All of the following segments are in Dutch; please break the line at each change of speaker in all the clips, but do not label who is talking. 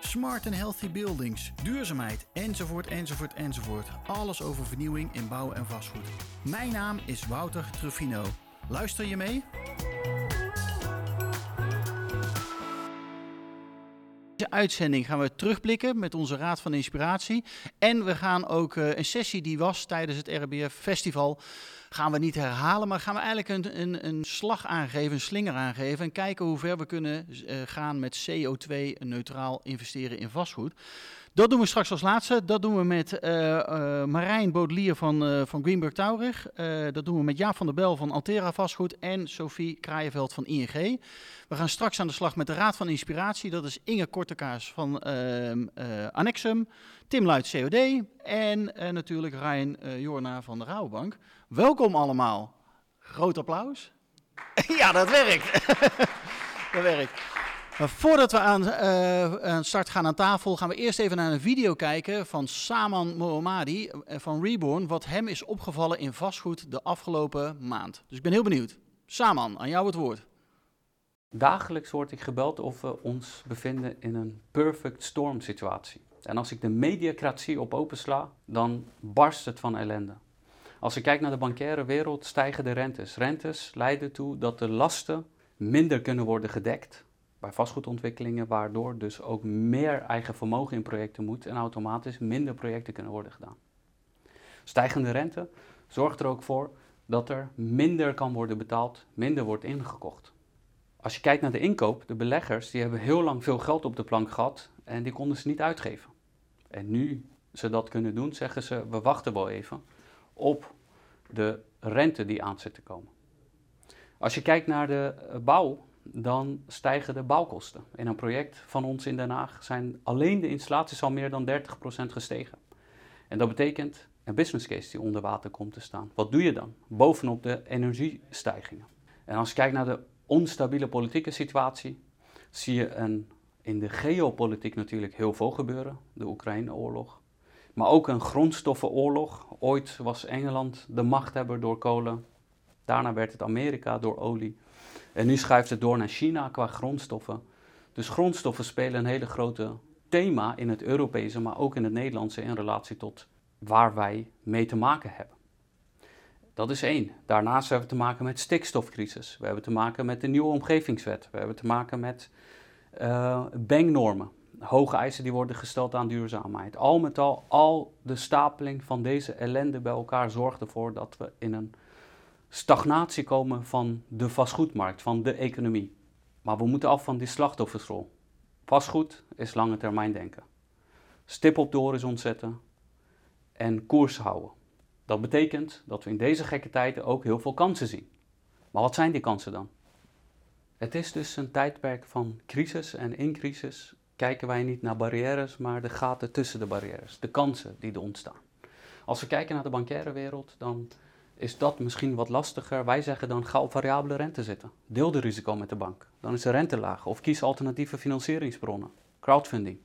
smart and healthy buildings, duurzaamheid enzovoort enzovoort enzovoort. Alles over vernieuwing in bouw en vastgoed. Mijn naam is Wouter Truffino. Luister je mee? Uitzending gaan we terugblikken met onze Raad van Inspiratie. En we gaan ook uh, een sessie die was tijdens het RBF Festival gaan we niet herhalen, maar gaan we eigenlijk een, een, een slag aangeven, een slinger aangeven en kijken hoe ver we kunnen uh, gaan met CO2-neutraal investeren in vastgoed. Dat doen we straks als laatste. Dat doen we met uh, uh, Marijn Baudelier van, uh, van Greenberg Taurig. dat doen we met Jaap van der Bel van Altera Vastgoed en Sophie Kraaienveld van ING. We gaan straks aan de slag met de Raad van Inspiratie. Dat is Inge Kortekaas van ehm, Annexum, Tim Luit COD en natuurlijk Ryan Jorna van de Rabobank. Welkom allemaal. Groot applaus. ja, dat werkt. dat werkt. Voordat we aan, uh, aan start gaan aan tafel, gaan we eerst even naar een video kijken van Saman Mohammadi van Reborn, wat hem is opgevallen in vastgoed de afgelopen maand. Dus ik ben heel benieuwd. Saman, aan jou het woord.
Dagelijks word ik gebeld of we ons bevinden in een perfect storm situatie. En als ik de mediacratie op opensla, dan barst het van ellende. Als ik kijk naar de bankaire wereld, stijgen de rentes. Rentes leiden toe dat de lasten minder kunnen worden gedekt bij vastgoedontwikkelingen, waardoor dus ook meer eigen vermogen in projecten moet en automatisch minder projecten kunnen worden gedaan. Stijgende rente zorgt er ook voor dat er minder kan worden betaald, minder wordt ingekocht. Als je kijkt naar de inkoop, de beleggers die hebben heel lang veel geld op de plank gehad en die konden ze niet uitgeven. En nu ze dat kunnen doen, zeggen ze we wachten wel even op de rente die aan zit te komen. Als je kijkt naar de bouw, dan stijgen de bouwkosten. In een project van ons in Den Haag zijn alleen de installaties al meer dan 30% gestegen. En dat betekent een business case die onder water komt te staan. Wat doe je dan? Bovenop de energiestijgingen. En als je kijkt naar de onstabiele politieke situatie, zie je een, in de geopolitiek natuurlijk heel veel gebeuren. De Oekraïne-oorlog. Maar ook een grondstoffenoorlog. Ooit was Engeland de machthebber door kolen. Daarna werd het Amerika door olie. En nu schuift het door naar China qua grondstoffen. Dus grondstoffen spelen een hele grote thema in het Europese, maar ook in het Nederlandse in relatie tot waar wij mee te maken hebben. Dat is één. Daarnaast hebben we te maken met stikstofcrisis. We hebben te maken met de nieuwe omgevingswet. We hebben te maken met uh, banknormen. Hoge eisen die worden gesteld aan duurzaamheid. Al met al, al de stapeling van deze ellende bij elkaar zorgt ervoor dat we in een stagnatie komen van de vastgoedmarkt, van de economie. Maar we moeten af van die slachtoffersrol. Vastgoed is lange termijn denken. Stip op de horizon zetten en koers houden. Dat betekent dat we in deze gekke tijden ook heel veel kansen zien. Maar wat zijn die kansen dan? Het is dus een tijdperk van crisis en in crisis kijken wij niet naar barrières, maar de gaten tussen de barrières, de kansen die er ontstaan. Als we kijken naar de bankaire wereld, dan is dat misschien wat lastiger. Wij zeggen dan ga op variabele rente zitten. Deel de risico met de bank. Dan is de rente laag. Of kies alternatieve financieringsbronnen. Crowdfunding.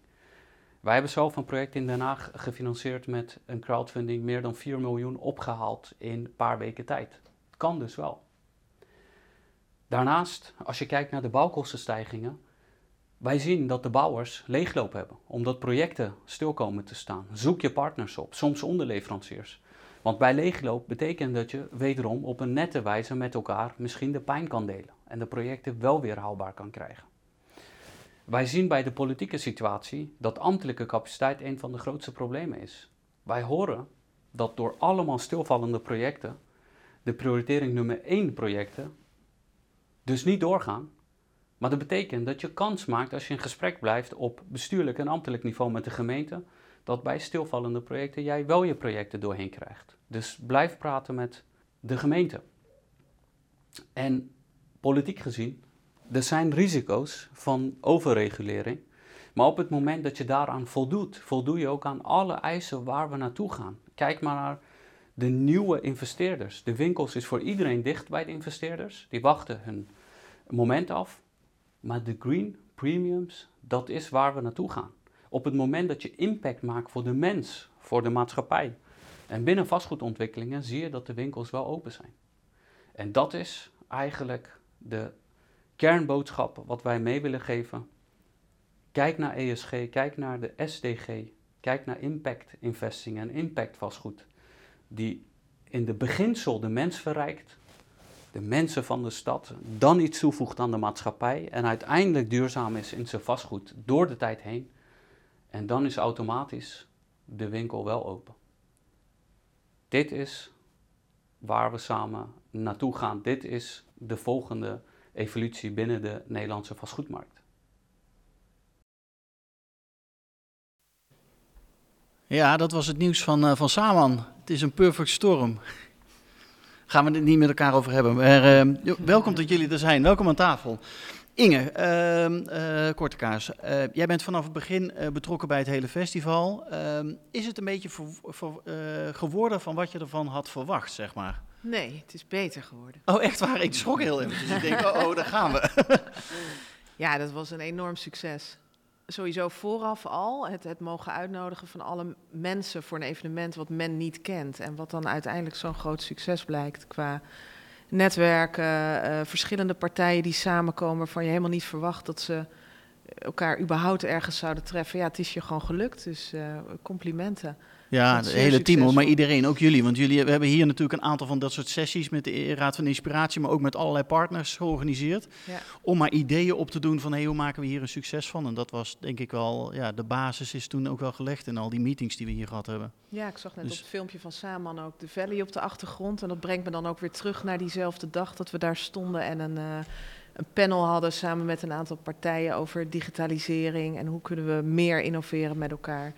Wij hebben zelf een project in Den Haag gefinancierd met een crowdfunding meer dan 4 miljoen opgehaald in een paar weken tijd. Kan dus wel. Daarnaast, als je kijkt naar de bouwkostenstijgingen, wij zien dat de bouwers leegloop hebben, omdat projecten stil komen te staan. Zoek je partners op, soms onderleveranciers. Want bij leegloop betekent dat je wederom op een nette wijze met elkaar misschien de pijn kan delen en de projecten wel weer haalbaar kan krijgen. Wij zien bij de politieke situatie dat ambtelijke capaciteit een van de grootste problemen is. Wij horen dat door allemaal stilvallende projecten de prioritering nummer 1 projecten dus niet doorgaan. Maar dat betekent dat je kans maakt als je in gesprek blijft op bestuurlijk en ambtelijk niveau met de gemeente, dat bij stilvallende projecten jij wel je projecten doorheen krijgt. Dus blijf praten met de gemeente. En politiek gezien, er zijn risico's van overregulering. Maar op het moment dat je daaraan voldoet, voldoe je ook aan alle eisen waar we naartoe gaan. Kijk maar naar De nieuwe investeerders. De winkels is voor iedereen dicht bij de investeerders. Die wachten hun moment af. Maar de green premiums, dat is waar we naartoe gaan. Op het moment dat je impact maakt voor de mens, voor de maatschappij. En binnen vastgoedontwikkelingen zie je dat de winkels wel open zijn. En dat is eigenlijk de kernboodschap wat wij mee willen geven. Kijk naar ESG, kijk naar de SDG, kijk naar impact investing en impact vastgoed. Die in de beginsel de mens verrijkt, de mensen van de stad, dan iets toevoegt aan de maatschappij en uiteindelijk duurzaam is in zijn vastgoed door de tijd heen. En dan is automatisch de winkel wel open. Dit is waar we samen naartoe gaan. Dit is de volgende evolutie binnen de Nederlandse vastgoedmarkt.
Ja, dat was het nieuws van, uh, van Saman. Het is een perfect storm. Gaan we het niet met elkaar over hebben. Uh, welkom dat jullie er zijn. Welkom aan tafel. Inge, uh, uh, Korte Kaas, uh, jij bent vanaf het begin betrokken bij het hele festival. Ehm, is het een beetje voor, voor, geworden van wat je ervan had verwacht, zeg maar?
Nee, het is beter geworden.
Oh, echt waar? Ik schrok heel even. Dus ik denk, oh, oh, daar gaan we.
ja, dat was een enorm succes. Sowieso vooraf al het, het mogen uitnodigen van alle mensen voor een evenement wat men niet kent. En wat dan uiteindelijk zo'n groot succes blijkt qua netwerken, uh, verschillende partijen die samenkomen waarvan je helemaal niet verwacht dat ze elkaar überhaupt ergens zouden treffen. Ja, het is je gewoon gelukt, dus uh, complimenten.
Ja, het hele team, maar iedereen, ook jullie. Want jullie we hebben hier natuurlijk een aantal van dat soort sessies met de Raad van Inspiratie, maar ook met allerlei partners georganiseerd. Ja. Om maar ideeën op te doen van hey, hoe maken we hier een succes van. En dat was denk ik wel, ja, de basis is toen ook wel gelegd in al die meetings die we hier gehad hebben.
Ja, ik zag net dus op het filmpje van Saman ook de valley op de achtergrond. En dat brengt me dan ook weer terug naar diezelfde dag dat we daar stonden en een... Uh, een panel hadden samen met een aantal partijen over digitalisering en hoe kunnen we meer innoveren met elkaar.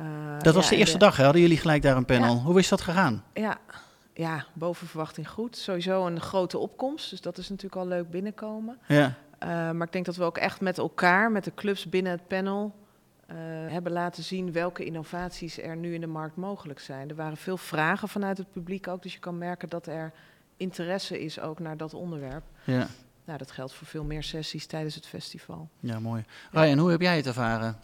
Uh, dat was de eerste dag, hè? hadden jullie gelijk daar een panel. Hoe is dat gegaan?
Ja. ja, boven verwachting goed. Sowieso een grote opkomst, dus dat is natuurlijk al leuk binnenkomen. Ja. Uh, maar ik denk dat we ook echt met elkaar, met de clubs binnen het panel, uh, hebben laten zien welke innovaties er nu in de markt mogelijk zijn. Er waren veel vragen vanuit het publiek ook, dus je kan merken dat er interesse is ook naar dat onderwerp. Ja. Nou, dat geldt voor veel meer sessies tijdens het festival.
Ja, mooi. Ryan, hoe heb jij het ervaren?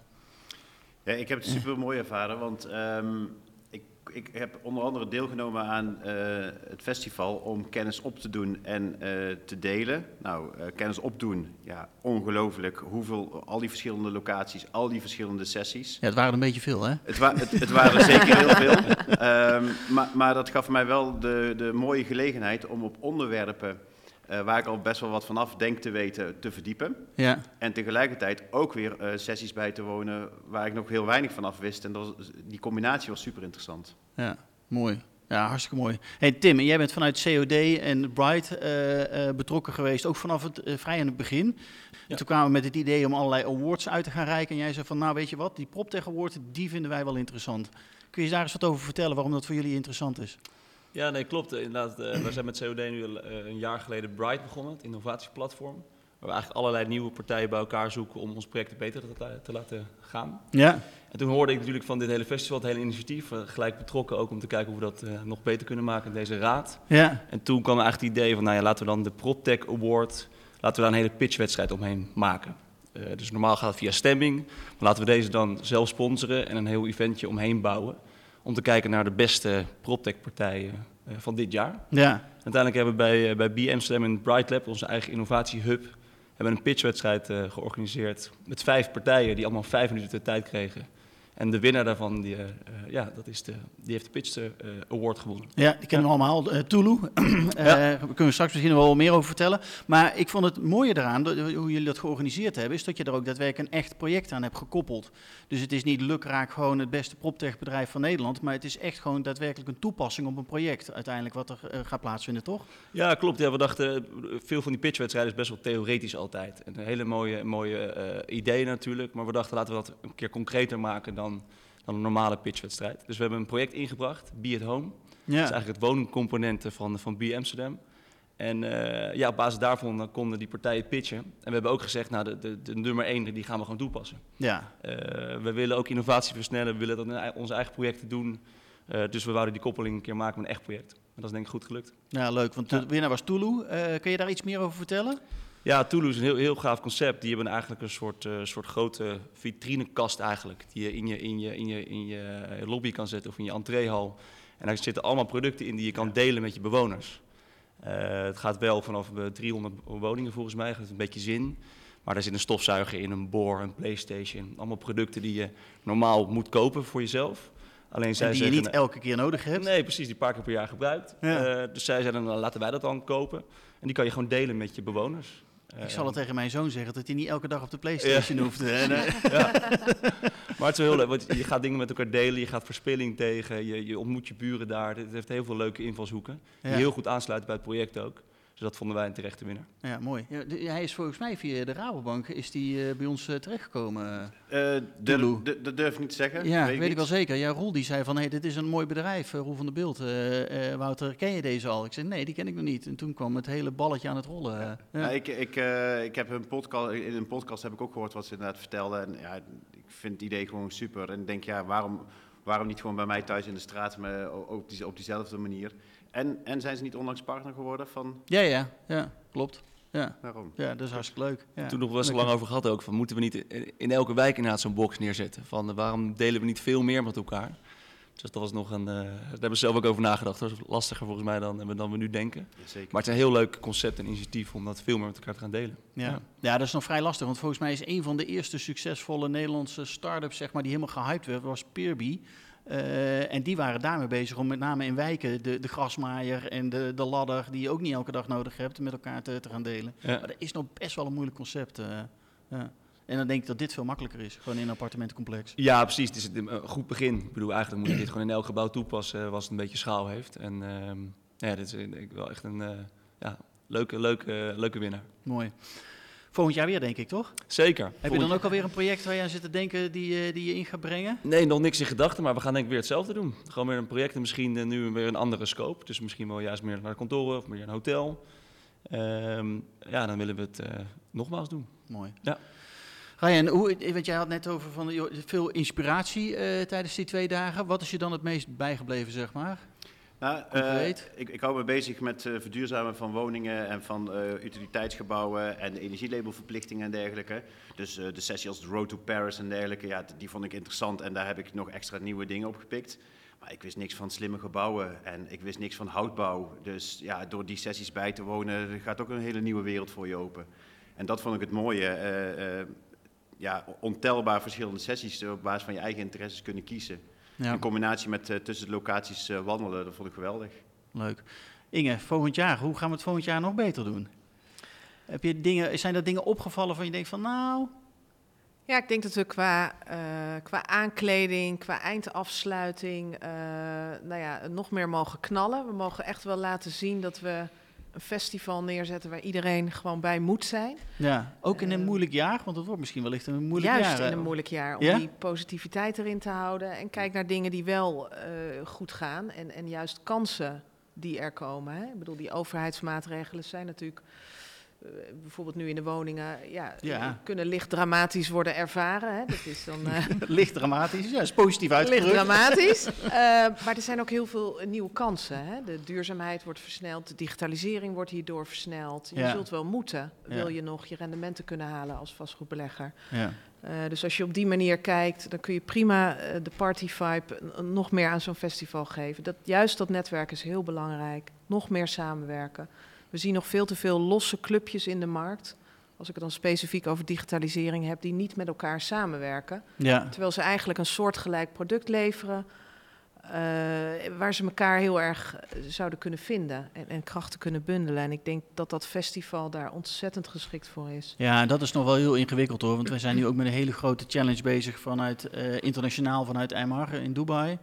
Ja, ik heb het super mooi ervaren, want ehm, ik, ik heb onder andere deelgenomen aan uh, het festival om kennis op te doen en uh, te delen. Nou, uh, kennis opdoen, ja, ongelooflijk. Hoeveel, al die verschillende locaties, al die verschillende sessies.
Ja, het waren een beetje veel, hè?
Het, wa het, het waren zeker heel veel. Um, maar, maar dat gaf mij wel de, de mooie gelegenheid om op onderwerpen uh, waar ik al best wel wat vanaf denk te weten, te verdiepen. Ja. En tegelijkertijd ook weer uh, sessies bij te wonen waar ik nog heel weinig vanaf wist. En dat was, die combinatie was super interessant.
Ja, mooi. Ja, hartstikke mooi. Hey Tim, jij bent vanuit COD en Bright uh, betrokken geweest, ook vanaf het vrij in het begin. Ja. Toen kwamen we met het idee om allerlei awards uit te gaan reiken. En jij zei van, nou weet je wat, die PropTech Award, die vinden wij wel interessant. Kun je daar eens wat over vertellen, waarom dat voor jullie interessant is?
Ja, nee, klopt. Inderdaad, uh, we zijn met COD nu uh, een jaar geleden Bright begonnen, het innovatieplatform. Waar we eigenlijk allerlei nieuwe partijen bij elkaar zoeken om ons project beter te, te, laten gaan. Ja. En toen hoorde ik natuurlijk van dit hele festival, het hele initiatief, uh, gelijk betrokken ook om te kijken hoe we dat nog beter kunnen maken in deze raad. Ja. En toen kwam eigenlijk het idee van, nou ja, laten we dan de PropTech Award, laten we daar een hele pitchwedstrijd omheen maken. dus normaal gaat het via stemming, maar laten we deze dan zelf sponsoren en een heel eventje omheen bouwen om te kijken naar de beste PropTech-partijen uh, van dit jaar. Ja. Uiteindelijk hebben we bij, uh, bij B Amsterdam en Bright Lab, onze eigen innovatiehub, hebben een pitchwedstrijd uh, georganiseerd met vijf partijen die allemaal vijf minuten de tijd kregen en de winnaar daarvan, die, uh, ja, dat is de, die heeft de Pitch uh, Award gewonnen.
Ja, die kennen we allemaal. Uh, Tulu, daar kunnen we straks misschien wel meer over vertellen. Maar ik vond het mooie eraan, hoe jullie dat georganiseerd hebben, is dat je er ook daadwerkelijk een echt project aan hebt gekoppeld. Dus het is niet lukraak gewoon het beste proptech bedrijf van Nederland, maar het is echt gewoon daadwerkelijk een toepassing op een project uiteindelijk wat er gaat plaatsvinden, toch?
Ja, klopt. Ja, we dachten, veel van die pitchwedstrijden is best wel theoretisch altijd. Een hele mooie, mooie idee natuurlijk, maar we dachten laten we dat een keer concreter maken dan dan, dan een normale pitchwedstrijd. Dus we hebben een project ingebracht, Be at Home. Ja. Dat is eigenlijk het woningcomponenten van, van Be Amsterdam. En uh, ja, op basis daarvan dan konden die partijen pitchen. En we hebben ook gezegd, nou, de, de, de nummer één, die gaan we gewoon toepassen. Ja. Uh, we willen ook innovatie versnellen, we willen dat in onze eigen projecten doen. dus we wouden die koppeling een keer maken met een echt project. En dat is denk ik goed gelukt.
Ja, leuk. Want de winnaar was Tulu. kun je daar iets meer over vertellen?
Ja, Tulu is een heel, heel gaaf concept. Die hebben eigenlijk een soort, uh, soort grote vitrinekast eigenlijk. Die je in je, in, je, in, je, in je lobby kan zetten of in je entreehal. En daar zitten allemaal producten in die je kan delen met je bewoners. Uh, het gaat wel vanaf 300 woningen volgens mij, dat heeft een beetje zin. Maar daar zit een stofzuiger in, een boor, een Playstation. Allemaal producten die je normaal moet kopen voor jezelf.
Alleen zij die je niet elke keer nodig hebt?
Nee, precies, die paar keer per jaar gebruikt. Ja. Uh, dus zij zeiden, dan laten wij dat dan kopen. En die kan je gewoon delen met je bewoners.
Ik zal het tegen mijn zoon zeggen dat hij niet elke dag op de PlayStation hoeft. ja.
Maar het is wel heel leuk, want je gaat dingen met elkaar delen, je gaat verspilling tegen, je, je ontmoet je buren daar. Het heeft heel veel leuke invalshoeken, die heel goed aansluiten bij het project ook. Dus dat vonden wij een terechte winnaar.
Ja, mooi. Ja, hij is volgens mij via de Rabobank is die, uh, bij ons uh, terechtgekomen.
Uh, dat durf ik niet te zeggen.
Ja, weet, weet ik wel zeker. Ja, Roel die zei van, hey, dit is een mooi bedrijf, Roel van der Beeld. Wouter, ken je deze al? Ik zei, nee, die ken ik nog niet. En toen kwam het hele balletje aan het rollen. Ja.
ja. ik, ik, ik heb een podcast, in een podcast heb ik ook gehoord wat ze inderdaad vertelden. En ja, ik vind het idee gewoon super. En ik denk, ja, waarom, waarom niet gewoon bij mij thuis in de straat, maar op, die, op diezelfde manier. En, en zijn ze niet onlangs partner geworden van...
Ja, ja, ja, klopt. Ja. Waarom? Ja, dat is hartstikke leuk. Ja.
Toen nog best lang over gehad ook, van moeten we niet in elke wijk inderdaad zo'n box neerzetten? Van waarom delen we niet veel meer met elkaar? Dus dat was nog een, uh, daar hebben we zelf ook over nagedacht. Dat is lastiger volgens mij dan, dan we nu denken. zeker. Maar het is een heel leuk concept en initiatief om dat veel meer met elkaar te gaan delen.
Ja. ja. Ja. dat is nog vrij lastig. Want volgens mij is een van de eerste succesvolle Nederlandse start-ups zeg maar, die helemaal gehyped werd, was Peerby. Uh, en die waren daarmee bezig om met name in wijken de, de grasmaaier en de, de ladder, die je ook niet elke dag nodig hebt, met elkaar te, te gaan delen. Maar dat is nog best wel een moeilijk concept. Uh, ja. En dan denk ik dat dit veel makkelijker is, gewoon in een appartementencomplex.
Ja, precies. Het is een goed begin. Ik bedoel, eigenlijk moet je dit gewoon in elk gebouw toepassen, als het een beetje schaal heeft. En uh, ja, dit is denk ik wel echt een ja, leuke, leuke, leuke winnaar.
Mooi. Volgend jaar weer, denk ik, toch?
Zeker.
Heb je dan ook alweer een project waar je aan zit te denken die, eh, die je in gaat brengen?
Nee, nog niks in gedachten, maar we gaan denk ik weer hetzelfde doen. Gewoon weer een project en misschien nu weer een andere scope. Dus misschien wel juist meer naar de kantoren of meer een hotel. Um, ja, dan willen we het uh, nogmaals doen.
Mooi.
Ja.
Ryan, hoe, want jij had net over van, veel inspiratie tijdens die twee dagen. Wat is je dan het meest bijgebleven, zeg maar?
Nou, uh, ik, ik hou me bezig met uh, verduurzamen van woningen en van uh, utiliteitsgebouwen en energielabelverplichtingen en dergelijke. Dus de sessie als The Road to Paris en dergelijke, ja, die vond ik interessant en daar heb ik nog extra nieuwe dingen op gepikt. Maar ik wist niks van slimme gebouwen en ik wist niks van houtbouw. Dus ja, door die sessies bij te wonen gaat ook een hele nieuwe wereld voor je open. En dat vond ik het mooie. Ja, ontelbaar verschillende sessies op basis van je eigen interesses kunnen kiezen. Ja. In combinatie met uh, tussen de locaties uh, wandelen, dat vond ik geweldig.
Leuk. Inge, volgend jaar, hoe gaan we het volgend jaar nog beter doen? Heb je dingen, zijn er dingen opgevallen van je denkt van nou...
Ja, ik denk dat we qua, uh, qua aankleding, qua eindafsluiting, nou ja, nog meer mogen knallen. We mogen echt wel laten zien dat we een festival neerzetten waar iedereen gewoon bij moet zijn.
Ja, ook in een eh, moeilijk jaar, want het wordt misschien wellicht een moeilijk
juist
jaar.
Juist in een moeilijk jaar, om die positiviteit erin te houden. En kijk naar dingen die wel uh, goed gaan en, en juist kansen die er komen. Hè. Ik bedoel, die overheidsmaatregelen zijn natuurlijk eh, bijvoorbeeld nu in de woningen, ja, kunnen licht dramatisch worden ervaren. Hè? Dat is dan, uh,
licht dramatisch, ja, is positief uitgedrukt.
Licht dramatisch. uh, maar er zijn ook heel veel nieuwe kansen. Hè? De duurzaamheid wordt versneld, de digitalisering wordt hierdoor versneld. Je zult wel moeten, wil je nog je rendementen kunnen halen als vastgoedbelegger. Ja. dus als je op die manier kijkt, dan kun je prima de party vibe nog meer aan zo'n festival geven. Dat, juist dat netwerk is heel belangrijk. Nog meer samenwerken. We zien nog veel te veel losse clubjes in de markt. Als ik het dan specifiek over digitalisering heb, die niet met elkaar samenwerken. Ja. Terwijl ze eigenlijk een soortgelijk product leveren. Uh, waar ze elkaar heel erg eh, zouden kunnen vinden en, en, krachten kunnen bundelen. En ik denk dat dat festival daar ontzettend geschikt voor is.
Ja, dat is nog wel heel ingewikkeld hoor. Want wij zijn nu ook met een hele grote challenge bezig vanuit uh, internationaal vanuit Eimar in Dubai.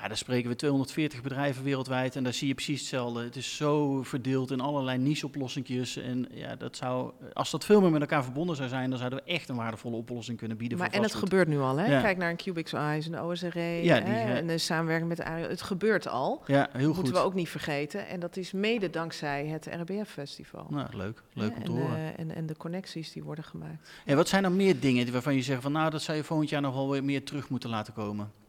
Ja, daar spreken we 240 bedrijven wereldwijd en daar zie je precies hetzelfde. Het is zo verdeeld in allerlei niche-oplossingjes. En ja, dat zou, als dat veel meer met elkaar verbonden zou zijn, dan zouden we echt een waardevolle oplossing kunnen bieden.
Maar en het gebeurt nu al, hè? Kijk naar een Cubix Eyes, een OSRE ja, die, hè? en de samenwerking met de ARIO. Het gebeurt al. Ja, heel goed. Moeten we ook niet vergeten. En dat is mede dankzij het RBF-festival.
Nou, leuk. Leuk om te
en,
horen.
Uh, en, en de connecties die worden gemaakt.
En wat zijn er meer dingen waarvan je zegt van, nou, dat zou je volgend jaar nog wel weer meer terug moeten laten komen?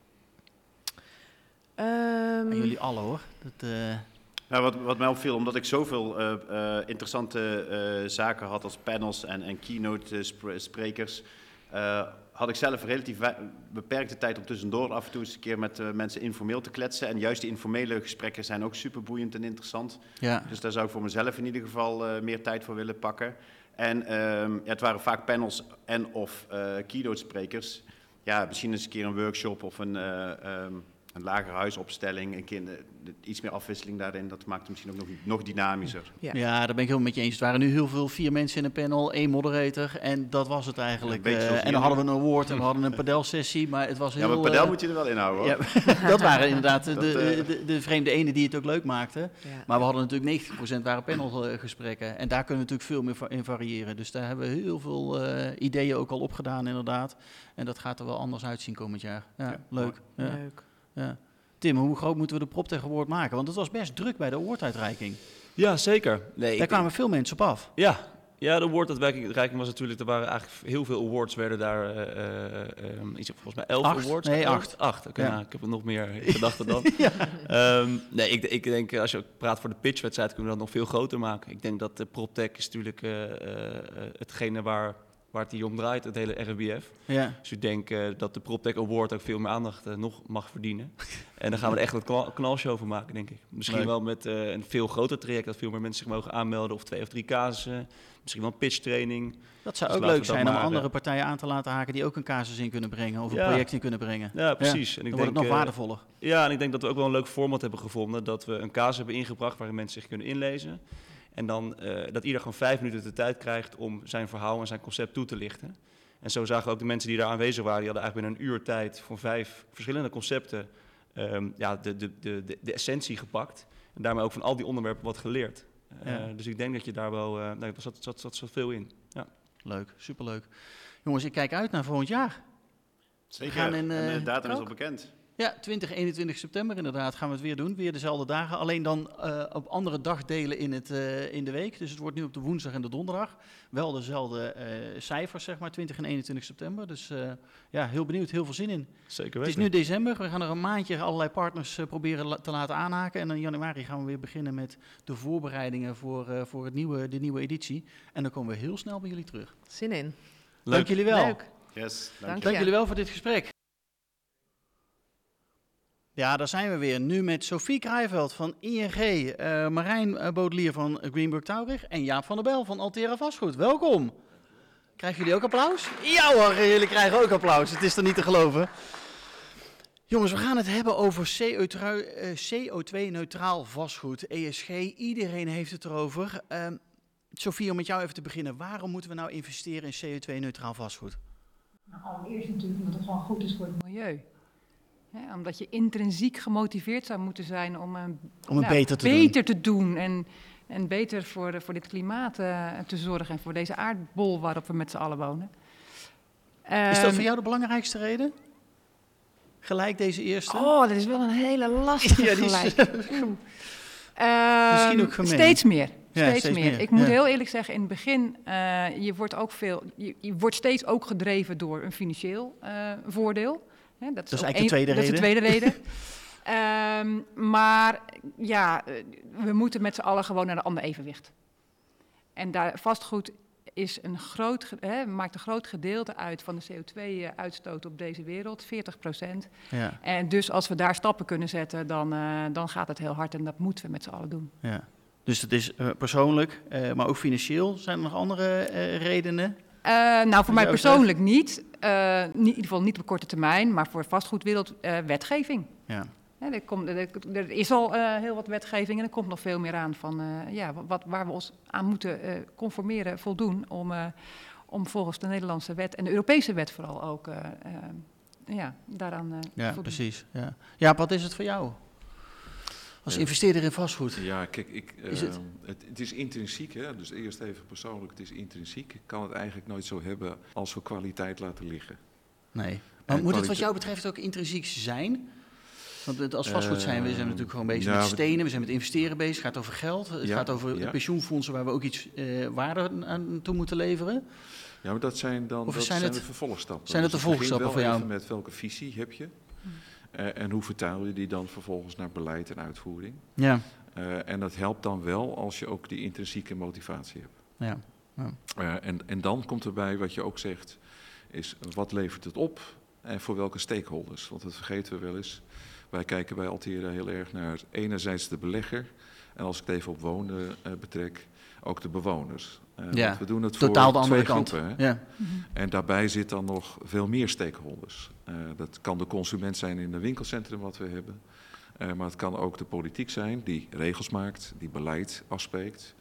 Um, jullie allen hoor. Dat,
nou, wat, wat mij opviel, omdat ik zoveel interessante zaken had als panels en, en keynote sprekers, had ik zelf relatief beperkte tijd om tussendoor af en toe eens een keer met uh, mensen informeel te kletsen. En juist die informele gesprekken zijn ook super boeiend en interessant. Ja. Dus daar zou ik voor mezelf in ieder geval uh, meer tijd voor willen pakken. En um, ja, het waren vaak panels en of uh, keynote sprekers. Ja, misschien eens een keer een workshop of een... Um, een lagere huisopstelling, een iets meer afwisseling daarin, dat maakt het misschien ook nog, nog dynamischer.
Ja. ja, daar ben ik helemaal met je eens. Het waren nu heel veel, vier mensen in een panel, één moderator en dat was het eigenlijk. Uh, en dan hadden we een award en we hadden een padelsessie, maar het was heel...
Ja, maar padel uh, moet je er wel in houden hoor.
Ja, dat waren inderdaad de, de, de, de, vreemde ene die het ook leuk maakte. Maar we hadden natuurlijk 90% waren panelgesprekken en daar kunnen we natuurlijk veel meer in variëren. Dus daar hebben we heel veel uh, ideeën ook al opgedaan inderdaad. En dat gaat er wel anders uitzien komend jaar. Ja, leuk.
Leuk.
Ja. Tim, hoe groot moeten we de prop tegen woord maken? Want het was best druk bij de awarduitreiking.
Ja, zeker.
Nee, daar kwamen veel mensen op af.
Ja, ja, de awarduitreiking was natuurlijk, er waren eigenlijk heel veel awards, werden daar, uh, um, iets, volgens mij elf awards.
Nee, acht.
Acht, oké, nou, ik heb er nog meer gedachten dan. ja. um, nee, ik, ik denk, als je praat voor de pitchwedstrijd, kunnen we dat nog veel groter maken. Ik denk dat de PropTech is natuurlijk uh, hetgene waar waar het hier om draait, het hele RBF. Ja. Dus ik denk uh, dat de PropTech Award ook veel meer aandacht uh, nog mag verdienen. en dan gaan we er echt een knalshow van maken, denk ik. Misschien wel met uh, een veel groter traject, dat veel meer mensen zich mogen aanmelden, of twee of drie casussen. Misschien wel een pitchtraining.
Dat zou dus ook leuk zijn om andere partijen aan te laten haken die ook een casus in kunnen brengen, of een project in kunnen brengen.
Ja, precies.
En ik dan denk, wordt het nog waardevoller.
Ja, en ik denk dat we ook wel een leuk format hebben gevonden, dat we een casus hebben ingebracht waarin mensen zich kunnen inlezen. En dan uh, dat ieder gewoon vijf minuten de tijd krijgt om zijn verhaal en zijn concept toe te lichten. En zo zagen ook de mensen die daar aanwezig waren, die hadden eigenlijk binnen een uur tijd voor vijf verschillende concepten um, ja, de, de, de, de, essentie gepakt. En daarmee ook van al die onderwerpen wat geleerd. Uh, ja. Dus ik denk dat je daar wel, uh, nee, zat, zat, zat, zat veel in. Ja.
Leuk, superleuk. Jongens, ik kijk uit naar volgend jaar.
Zeker, in, en de datum is al bekend.
Ja, 20, 21 september inderdaad gaan we het weer doen. Weer dezelfde dagen. Alleen dan uh, op andere dagdelen in, het, uh, in de week. Dus het wordt nu op de woensdag en de donderdag. Wel dezelfde uh, cijfers, zeg maar, 20 en 21 september. Dus ja, heel benieuwd. Heel veel zin in.
Zeker
weten. Het is nu december. We gaan er een maandje allerlei partners proberen la te laten aanhaken. En in januari gaan we weer beginnen met de voorbereidingen voor, voor het nieuwe, de nieuwe editie. En dan komen we heel snel bij jullie terug.
Zin in.
Leuk. Dank jullie wel.
Leuk.
Yes,
dank, dank jullie wel voor dit gesprek. Ja, daar zijn we weer. Nu met Sophie Krijveld van ING, eh, Marijn eh, Bodelier van Greenburg Taurig en Jaap van der Bel van Altera Vastgoed. Welkom. Krijgen jullie ook applaus? Ja hoor, jullie krijgen ook applaus. Het is er niet te geloven. Jongens, we gaan het hebben over CO2-neutraal eh, vastgoed, ESG. Iedereen heeft het erover. Uh, Sophie, om met jou even te beginnen. Waarom moeten we nou investeren in CO2-neutraal vastgoed?
Nou, allereerst natuurlijk omdat het gewoon goed is voor het milieu omdat je intrinsiek gemotiveerd zou moeten zijn om, uh,
om het nou, beter, te,
beter
doen.
te doen. En, en beter voor, voor dit klimaat uh, te zorgen en voor deze aardbol waarop we met z'n allen wonen.
is dat voor ehm, jou de belangrijkste reden? Gelijk deze eerste?
Oh, dat is wel een hele lastige ja, gelijk.
Misschien ook gemeen.
Steeds meer. Ja, steeds, steeds, meer. meer. Ik moet heel eerlijk zeggen, in het begin, uh, je wordt ook veel, je, je, wordt steeds ook gedreven door een financieel uh, voordeel.
Dat, is, eigenlijk de tweede reden.
Dat is de tweede reden. um, maar ja, eh, we moeten met z'n allen gewoon naar een ander evenwicht. En daar vastgoed is een groot, hè, maakt een groot gedeelte uit van de CO2-uitstoot op deze wereld, 40 procent. Ja. En dus als we daar stappen kunnen zetten, dan, uh, dan gaat het heel hard en dat moeten we met z'n allen doen.
Ja. Dus het is uh, persoonlijk, uh, maar ook financieel. Zijn er nog andere redenen?
Uh, nou, voor mij persoonlijk niet. Uh, in ieder geval niet op korte termijn, maar voor vastgoedwereld uh, wetgeving. Ja. Ja, er, komt, er, er, is al heel wat wetgeving en er komt nog veel meer aan van ja, wat, waar we ons aan moeten conformeren, voldoen om, om volgens de Nederlandse wet en de Europese wet vooral ook ja, daaraan
ja, voldoen. Precies, ja, ja, wat is het voor jou? Als investeerder in vastgoed.
Ja, kijk, ik, is het? Uh, het? het? is intrinsiek, hè? dus eerst even persoonlijk, het is intrinsiek. Ik kan het eigenlijk nooit zo hebben als we kwaliteit laten liggen.
Nee, maar moet het wat jou betreft ook intrinsiek zijn? Want als vastgoed zijn we, zijn we natuurlijk gewoon bezig met stenen, we zijn met investeren bezig, het gaat over geld, het gaat over ja. pensioenfondsen waar we ook iets uh, waarde aan toe moeten leveren.
Ja, maar dat zijn dan
of
dat
zijn,
zijn de vervolgstappen.
Zijn het
dus
de vervolgstappen voor jou?
met welke visie heb je? En hoe vertaal je die dan vervolgens naar beleid en uitvoering?
Ja.
en dat helpt dan wel als je ook die intrinsieke motivatie hebt.
Ja.
ja. en, en dan komt erbij wat je ook zegt, is wat levert het op en voor welke stakeholders? Want dat vergeten we wel eens. Wij kijken bij Altera heel erg naar enerzijds de belegger en als ik het even op wonen betrek, ook de bewoners.
Uh, ja, we doen het voor totaal de andere kant. Groepen, ja.
En daarbij zit dan nog veel meer stakeholders. Uh, dat kan de consument zijn in een winkelcentrum wat we hebben. Uh, maar het kan ook de politiek zijn die regels maakt, die beleid afspreekt.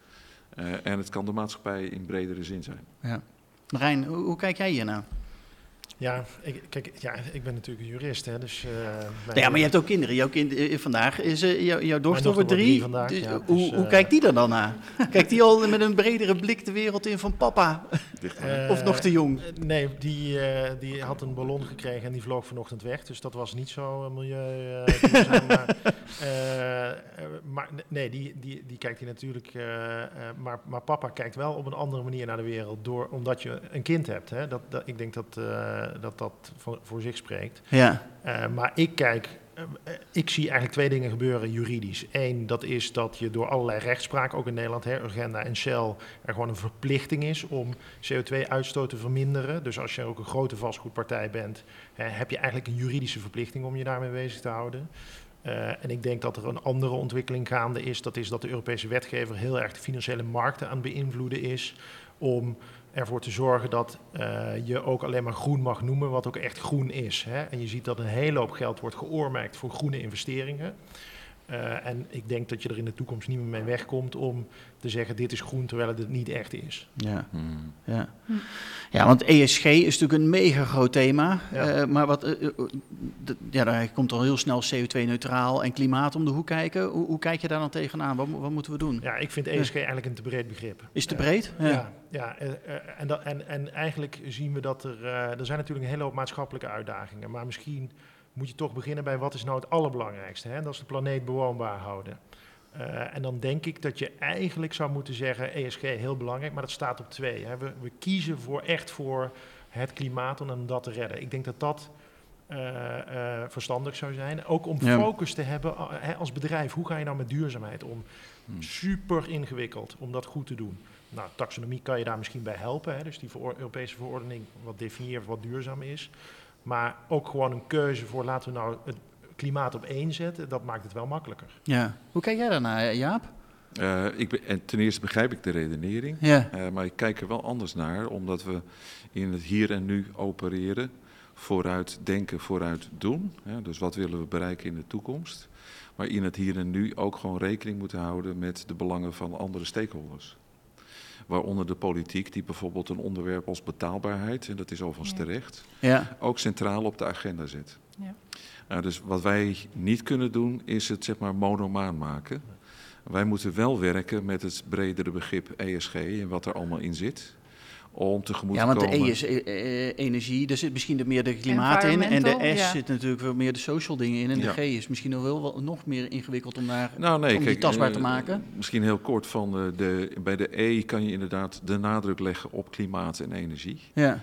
en het kan de maatschappij in bredere zin zijn.
Ja. Marijn, hoe, hoe kijk jij hier nou?
Ja, ik, kijk, ja, ik ben natuurlijk een jurist, hè, dus...
Uh, ja, maar je hebt ook kinderen. Jouw kind, uh, vandaag is uh, jou, jouw dochter wordt drie. Vandaag, dus, ja, hoe, dus, hoe kijkt die er dan naar? kijkt die al met een bredere blik de wereld in van papa? of nog te jong?
nee, die, die had een ballon gekregen en die vloog vanochtend weg. Dus dat was niet zo milieu... maar, maar nee, die, die, die kijkt hij natuurlijk... maar, maar papa kijkt wel op een andere manier naar de wereld, door, omdat je een kind hebt. Hè. Dat, dat, ik denk dat eh, dat dat voor, voor zich spreekt.
Ja.
Uh, maar ik kijk, uh, ik zie eigenlijk twee dingen gebeuren juridisch. Eén, dat is dat je door allerlei rechtspraak, ook in Nederland, hè, Urgenda en Shell, er gewoon een verplichting is om CO2-uitstoot te verminderen. Dus als je ook een grote vastgoedpartij bent, hè, heb je eigenlijk een juridische verplichting om je daarmee bezig te houden. Uh, en ik denk dat er een andere ontwikkeling gaande is. Dat is dat de Europese wetgever heel erg de financiële markten aan het beïnvloeden is. Om ervoor te zorgen dat uh, je ook alleen maar groen mag noemen, wat ook echt groen is. Hè? En je ziet dat een hele hoop geld wordt geoormerkt voor groene investeringen. Uh, en ik denk dat je er in de toekomst niet meer mee wegkomt om te zeggen dit is groen terwijl het het niet echt is.
Ja, hmm. ja. ja want ESG is natuurlijk een mega groot thema. Ja. Uh, maar wat, uh, ja, daar komt al heel snel CO2-neutraal en klimaat om de hoek kijken. Hoe, hoe kijk je daar dan tegenaan? Wat, wat, moeten we doen?
Ja, ik vind ESG eigenlijk een te breed begrip.
Is te breed?
ja, ja, ja en, dat, en, en eigenlijk zien we dat er, er zijn natuurlijk een hele hoop maatschappelijke uitdagingen. Maar misschien moet je toch beginnen bij wat is nou het allerbelangrijkste. Hè? Dat is de planeet bewoonbaar houden. Uh, en dan denk ik dat je eigenlijk zou moeten zeggen, ESG heel belangrijk, maar dat staat op twee. Hè? We, we, kiezen voor echt voor het klimaat om dat te redden. Ik denk dat dat uh, uh, verstandig zou zijn. Ook om ja. focus te hebben hè, als bedrijf. Hoe ga je nou met duurzaamheid om? Hmm. Super ingewikkeld om dat goed te doen. Nou, taxonomie kan je daar misschien bij helpen. Hè? Dus die Europese verordening wat definieert wat duurzaam is. Maar ook gewoon een keuze voor laten we nou het klimaat op één zetten, dat maakt het wel makkelijker.
Ja. Hoe kijk jij daarnaar, Jaap?
Uh, ik ben, en ten eerste begrijp ik de redenering,
ja.
uh, maar ik kijk er wel anders naar, omdat we in het hier en nu opereren, vooruit denken, vooruit doen. Hè, dus wat willen we bereiken in de toekomst? Maar in het hier en nu ook gewoon rekening moeten houden met de belangen van andere stakeholders. Waaronder de politiek, die bijvoorbeeld een onderwerp als betaalbaarheid, en dat is overigens ja. terecht,
ja.
ook centraal op de agenda zet.
Ja.
Nou, dus wat wij niet kunnen doen, is het zeg maar monomaan maken. Wij moeten wel werken met het bredere begrip ESG en wat er allemaal in zit om tegemoet
ja, want
de
E is uh, energie, daar zit misschien meer de klimaat in. En de S ja. zit natuurlijk veel meer de social dingen in. En de ja. G is misschien nog wel, wel nog meer ingewikkeld om, daar,
nou, nee,
om
kijk,
die tastbaar uh, te maken.
Misschien heel kort van de, bij de E kan je inderdaad de nadruk leggen op klimaat en energie.
Ja.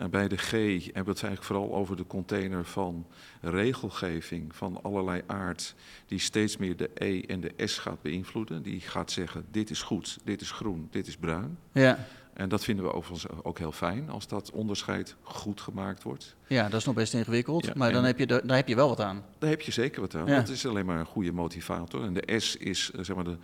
En bij de G hebben we het eigenlijk vooral over de container van regelgeving van allerlei aard, die steeds meer de E en de S gaat beïnvloeden. Die gaat zeggen: dit is goed, dit is groen, dit is bruin.
Ja.
En dat vinden we overigens ook heel fijn als dat onderscheid goed gemaakt wordt.
Ja, dat is nog best ingewikkeld, ja, maar dan heb, je daar heb je wel wat aan.
Daar heb je zeker wat aan. Ja. Dat is alleen maar een goede motivator. En de S is zeg maar de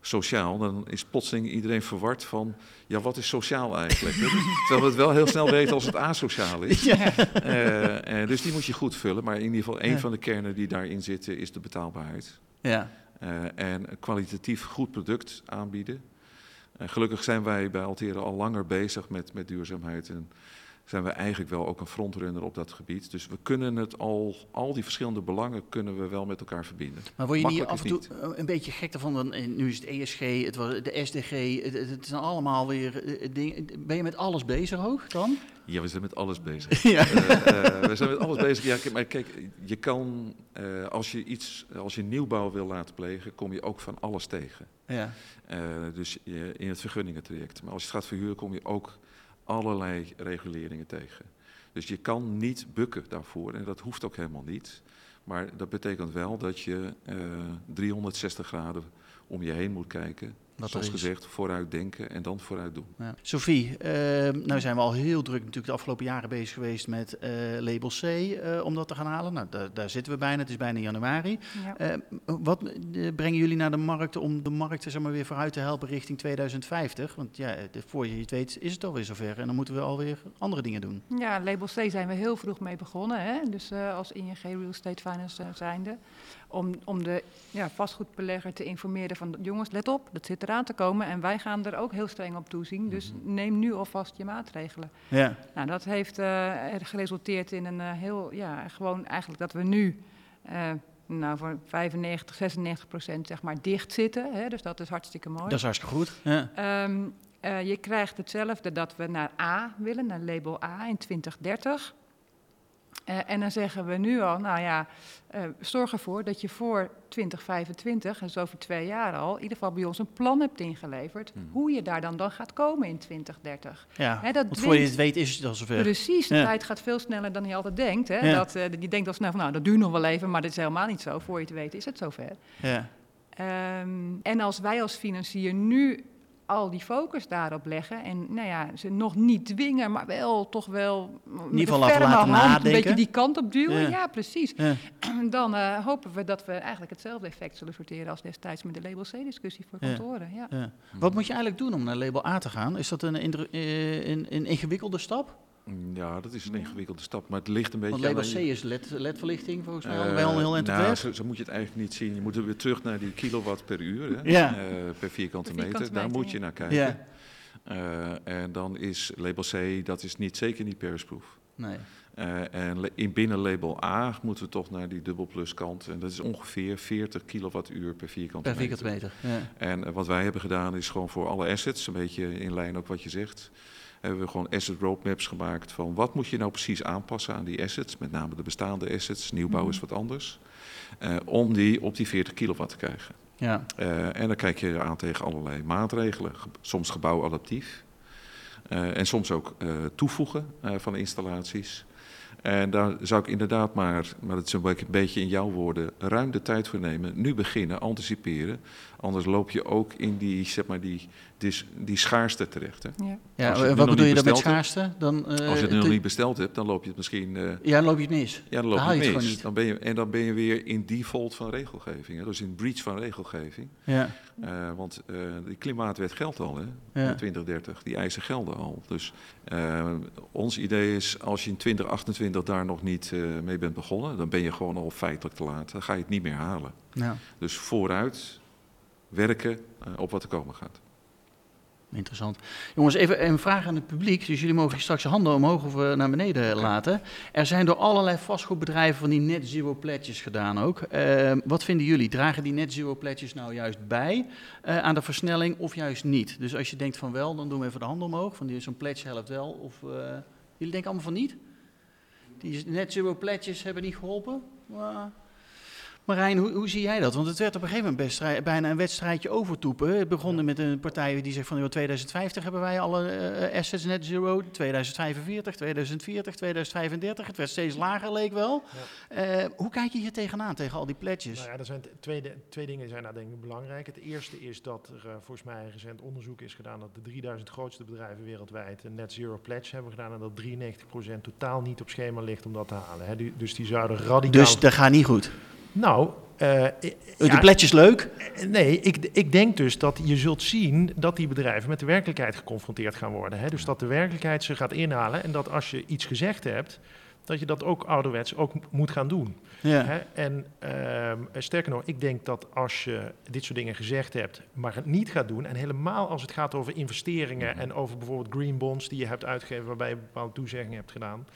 sociaal, dan is plotseling iedereen verward van, ja, wat is sociaal eigenlijk? Terwijl we het wel heel snel weten als het asociaal is. Ja. Uh, uh, dus die moet je goed vullen. Maar in ieder geval, een ja. van de kernen die daarin zitten is de betaalbaarheid.
Ja.
Uh, en een kwalitatief goed product aanbieden. En gelukkig zijn wij bij Alteren al langer bezig met, met duurzaamheid. En zijn we eigenlijk wel ook een frontrunner op dat gebied. Dus we kunnen het al, al die verschillende belangen kunnen we wel met elkaar verbinden.
Maar word je niet af en toe niet. een beetje gek ervan? Dan, nu is het ESG, het was de SDG, het, het zijn allemaal weer dingen. Ben je met alles bezig ook dan?
Ja, we zijn met alles bezig. ja. uh, uh, we zijn met alles bezig. Ja, maar kijk, je kan, uh, als je iets, als je nieuwbouw wil laten plegen, kom je ook van alles tegen.
Ja.
dus in het vergunningentraject. Maar als je het gaat verhuren, kom je ook allerlei reguleringen tegen. Dus je kan niet bukken daarvoor en dat hoeft ook helemaal niet. Maar dat betekent wel dat je 360 graden om je heen moet kijken dat Zoals gezegd, vooruit denken en dan vooruit doen. Ja.
Sophie, uh, nou zijn we al heel druk natuurlijk de afgelopen jaren bezig geweest met uh, label C uh, om dat te gaan halen. Nou, daar, daar, zitten we bijna, het is bijna januari. Ja. Ehm, wat brengen jullie naar de markt om de markt zeg maar, weer vooruit te helpen richting 2050? Want ja, voor je het weet is het alweer zover en dan moeten we alweer andere dingen doen.
Ja, label C zijn we heel vroeg mee begonnen. Hè? Dus als ING Real Estate Finance zijnde. Om, om de ja, vastgoedbelegger te informeren van jongens, let op, dat zit er aan te komen en wij gaan er ook heel streng op toezien. Dus mhm. neem nu alvast je maatregelen. Ja. Nou, dat heeft uh, geresulteerd in een uh, heel, ja, gewoon eigenlijk dat we nu uh, nou, voor 95, 96 procent zeg maar dicht zitten. Hè, dus dat is hartstikke mooi.
Dat is hartstikke goed. Ja.
Um, je krijgt hetzelfde dat we naar A willen, naar label A in 2030. Uh, en dan zeggen we nu al, nou ja, uh, zorg ervoor dat je voor 2025, en zo over twee jaar al, in ieder geval bij ons een plan hebt ingeleverd, hmm. hoe je daar dan, dan gaat komen in 2030.
Ja, hè, dat want voor je het weet is het al zover.
Precies, de tijd gaat veel sneller dan je altijd denkt. Hè? Ja. Dat, uh, je denkt al snel van, nou, dat duurt nog wel even, maar dat is helemaal niet zo. Voor je het weet is het zover. Ja. Um, en als wij als financier nu al die focus daarop leggen. En nou ja, ze nog niet dwingen, maar wel toch wel
laten hand nadenken.
een beetje die kant op duwen. Ja, precies. Ja. Dan uh, hopen we dat we eigenlijk hetzelfde effect zullen sorteren als destijds met de label C-discussie voor kantoren. Ja.
Wat moet je eigenlijk doen om naar label A te gaan? Is dat een, eh, een, een ingewikkelde stap?
Ja, dat is een ingewikkelde stap, maar het ligt een beetje
Want label C is LED, LED-verlichting volgens mij uh, wel heel
nou, zo, zo, moet je het eigenlijk niet zien. Je moet er weer terug naar die kilowatt per uur, hè, ja. uh, per vierkante meter. meter. Daar moet je naar kijken. Ja. Uh, en dan is label C, dat is niet, zeker niet persproof. Nee. en in binnen label A moeten we toch naar die dubbelplus kant. En dat is ongeveer 40 kilowattuur per vierkante
meter. Per vierkante meter,
ja. En wat wij hebben gedaan is gewoon voor alle assets, een beetje in lijn ook wat je zegt hebben we gewoon asset roadmaps gemaakt van wat moet je nou precies aanpassen aan die assets, met name de bestaande assets, nieuwbouw is mhm. wat anders, uh, om die op die 40 kilowatt te krijgen. Ja. Uh, en dan kijk je aan tegen allerlei maatregelen, soms gebouwadaptief uh, en soms ook toevoegen van installaties. En daar zou ik inderdaad maar, maar dat is een beetje in jouw woorden, ruim de tijd voor nemen. Nu beginnen, anticiperen. Anders loop je ook in die, zeg maar, die, die, die schaarste terecht. Hè?
Ja, ja wat bedoel je dan met schaarste? Dan,
uh, als je het nu nog niet besteld hebt, dan loop je het misschien... Uh,
ja, dan loop je het mis.
Ja, dan loop je het mis. Niet. Dan ben je, en dan ben je weer in default van regelgeving. Hè? Dus in breach van regelgeving. Ja. Uh, want die klimaatwet geldt al, hè? Ja. 2030. Die eisen gelden al. Dus ons idee is, als je in 2028 daar nog niet mee bent begonnen... dan ben je gewoon al feitelijk te laat. Dan ga je het niet meer halen. Ja. Dus vooruit werken uh, op wat er komen gaat.
Interessant. Jongens, even een vraag aan het publiek. Dus jullie mogen straks je handen omhoog of uh, naar beneden laten. Er zijn door allerlei vastgoedbedrijven van die net zero pledges gedaan ook. Uh, wat vinden jullie? Dragen die net zero pledges nou juist bij uh, aan de versnelling of juist niet? Dus als je denkt van wel, dan doen we even de handen omhoog. Van zo'n pledge helpt wel. Of jullie denken allemaal van niet? Die net zero pledges hebben niet geholpen? Marijn, hoe, hoe, zie jij dat? Want het werd op een gegeven moment best bijna een wedstrijdje overtoepen. Het begon met een partij die zegt van 2050 hebben wij alle uh, assets net zero, 2045, 2040, 2035. Het werd steeds lager, leek wel. Ja. Uh, hoe kijk je hier tegenaan, tegen al die pledges?
Nou ja, er zijn twee, twee dingen zijn daar denk ik belangrijk. Het eerste is dat er uh, volgens mij een recent onderzoek is gedaan dat de 3000 grootste bedrijven wereldwijd een net zero pledge hebben gedaan. En dat 93% totaal niet op schema ligt om dat te halen. Hè. Dus die zouden radicaal...
Dus dat gaat niet goed?
Nou, uh,
de pletjes leuk?
Nee, ik, ik denk dus dat je zult zien dat die bedrijven met de werkelijkheid geconfronteerd gaan worden. Hè? Dus dat de werkelijkheid ze gaat inhalen en dat als je iets gezegd hebt, dat je dat ook ouderwets ook moet gaan doen. Ja. Hè? En uh, sterker nog, ik denk dat als je dit soort dingen gezegd hebt, maar het niet gaat doen, en helemaal als het gaat over investeringen en over bijvoorbeeld green bonds die je hebt uitgegeven, waarbij je bepaalde toezeggingen hebt gedaan,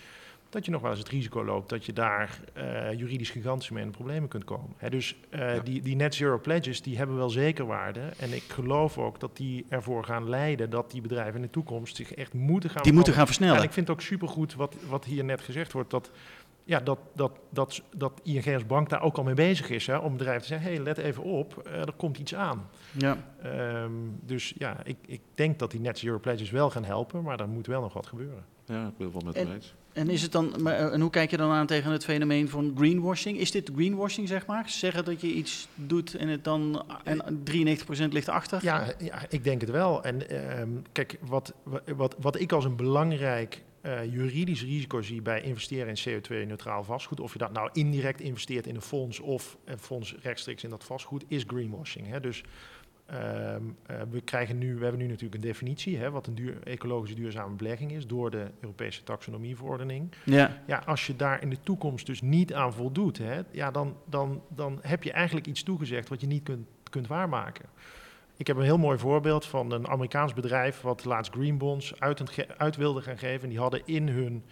dat je nog wel eens het risico loopt dat je daar uh, juridisch gigantisch mee in de problemen kunt komen. dus uh, die, die net zero pledges die hebben wel zeker waarde. En ik geloof ook dat die ervoor gaan leiden dat die bedrijven in de toekomst zich echt moeten gaan...
Die moeten gaan versnellen. En
ik vind het ook supergoed wat, wat hier net gezegd wordt, dat, ja, dat, dat, dat, dat ING als bank daar ook al mee bezig is. Hè, om bedrijven te zeggen, hé, hey, let even op, uh, er komt iets aan. Ja. Um, dus ja, ik, ik denk dat die net zero pledges wel gaan helpen, maar er moet wel nog wat gebeuren.
Ja, ik wil wel met en, eens.
En, is het dan, en hoe kijk je dan aan tegen het fenomeen van greenwashing? Is dit greenwashing, zeg maar? Zeggen dat je iets doet en het dan en 93% ligt achter?
Ja, ik denk het wel. En uh, kijk, wat, wat, wat ik als een belangrijk uh, juridisch risico zie bij investeren in CO2-neutraal vastgoed, of je dat nou indirect investeert in een fonds of een fonds rechtstreeks in dat vastgoed, is greenwashing. Hè? Dus Ehm, eh, we, krijgen nu, we hebben nu natuurlijk een definitie, hè, wat een duur, ecologische duurzame belegging is, door de Europese taxonomieverordening. Ja. ja, als je daar in de toekomst dus niet aan voldoet, hè, ja, dan, dan, dan heb je eigenlijk iets toegezegd wat je niet kunt, kunt waarmaken. Ik heb een heel mooi voorbeeld van een Amerikaans bedrijf wat laatst green bonds uit, uit wilde gaan geven. Die hadden in hun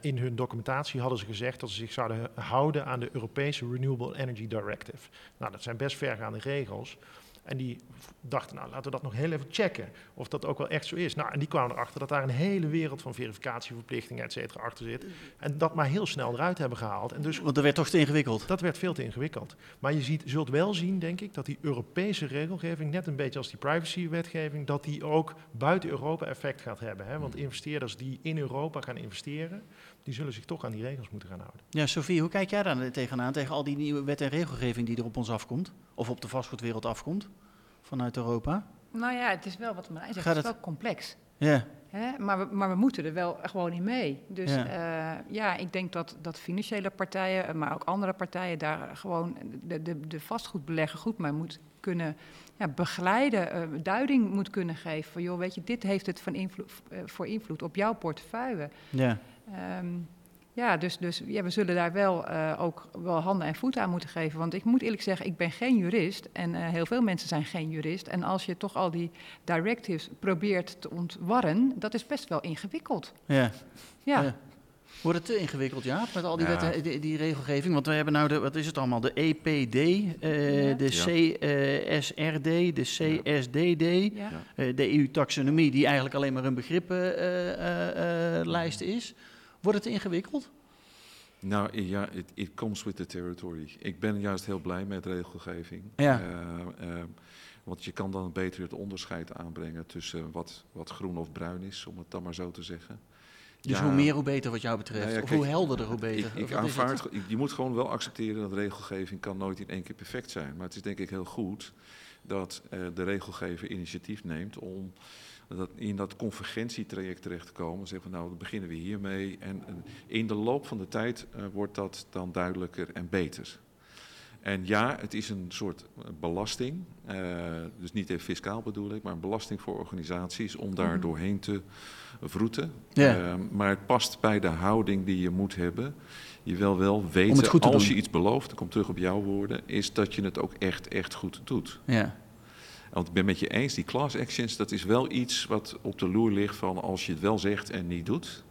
in hun documentatie hadden ze gezegd dat ze zich zouden houden aan de Europese Renewable Energy Directive. Nou, dat zijn best vergaande regels. En die dachten, nou laten we dat nog heel even checken of dat ook wel echt zo is. Nou, en die kwamen erachter dat daar een hele wereld van verificatieverplichtingen, et cetera, achter zit. En dat maar heel snel eruit hebben gehaald. En dus,
Want dat werd toch te ingewikkeld?
Dat werd veel te ingewikkeld. Maar je ziet, zult wel zien, denk ik, dat die Europese regelgeving, net een beetje als die privacywetgeving, dat die ook buiten Europa effect gaat hebben. Hè? Want investeerders die in Europa gaan investeren, die zullen zich toch aan die regels moeten gaan houden.
Ja, Sophie, hoe kijk jij daar tegenaan, tegen al die nieuwe wet en regelgeving die er op ons afkomt? Of op de vastgoedwereld afkomt vanuit Europa?
Nou ja, het is wel wat Marijn zegt, het is wel complex.
Ja.
Hè? Maar, we, maar we moeten er wel gewoon in mee. Dus ja, uh, ja ik denk dat, dat financiële partijen, maar ook andere partijen daar gewoon de, de, de vastgoedbeleggen goed mee moet kunnen ja, begeleiden, uh, duiding moet kunnen geven. Van joh, weet je, dit heeft het van invloed, uh, voor invloed op jouw portefeuille. Ja. Um, ja, dus, dus ja, we zullen daar wel uh, ook wel handen en voeten aan moeten geven. Want ik moet eerlijk zeggen, ik ben geen jurist en uh, heel veel mensen zijn geen jurist. En als je toch al die directives probeert te ontwarren, dat is best wel ingewikkeld.
Ja. ja. ja. Wordt het te ingewikkeld, ja, met al die, ja. wetten, die, die, regelgeving? Want we hebben nou, de, wat is het allemaal, de EPD, uh, ja. de CSRD, de CSDD, de EU-taxonomie, die eigenlijk alleen maar een begrippenlijst is. Wordt het ingewikkeld?
Nou ja, it, it, comes with the territory. Ik ben juist heel blij met regelgeving. Ja. Uh, uh, want je kan dan beter het onderscheid aanbrengen tussen wat, wat groen of bruin is, om het dan maar zo te zeggen.
Dus ja, hoe meer, hoe beter wat jou betreft? Nou ja, kijk, of hoe helderder, hoe beter?
Ik, ik aanvaard, je moet gewoon wel accepteren dat regelgeving kan nooit in één keer perfect zijn. Maar het is denk ik heel goed dat uh, de regelgever initiatief neemt om dat in dat convergentietraject terecht te komen. Zeggen van nou, dan beginnen we hiermee. En, en in de loop van de tijd uh, wordt dat dan duidelijker en beter. En ja, het is een soort belasting, uh, dus niet even fiscaal bedoel ik, maar een belasting voor organisaties om daar doorheen te vroeten. Uh, maar het past bij de houding die je moet hebben. Je wil wel weten, als doen. je iets belooft, ik kom terug op jouw woorden, is dat je het ook echt, echt goed doet. Ja. Want ik ben met je eens, die class actions, dat is wel iets wat op de loer ligt van als je het wel zegt en niet doet,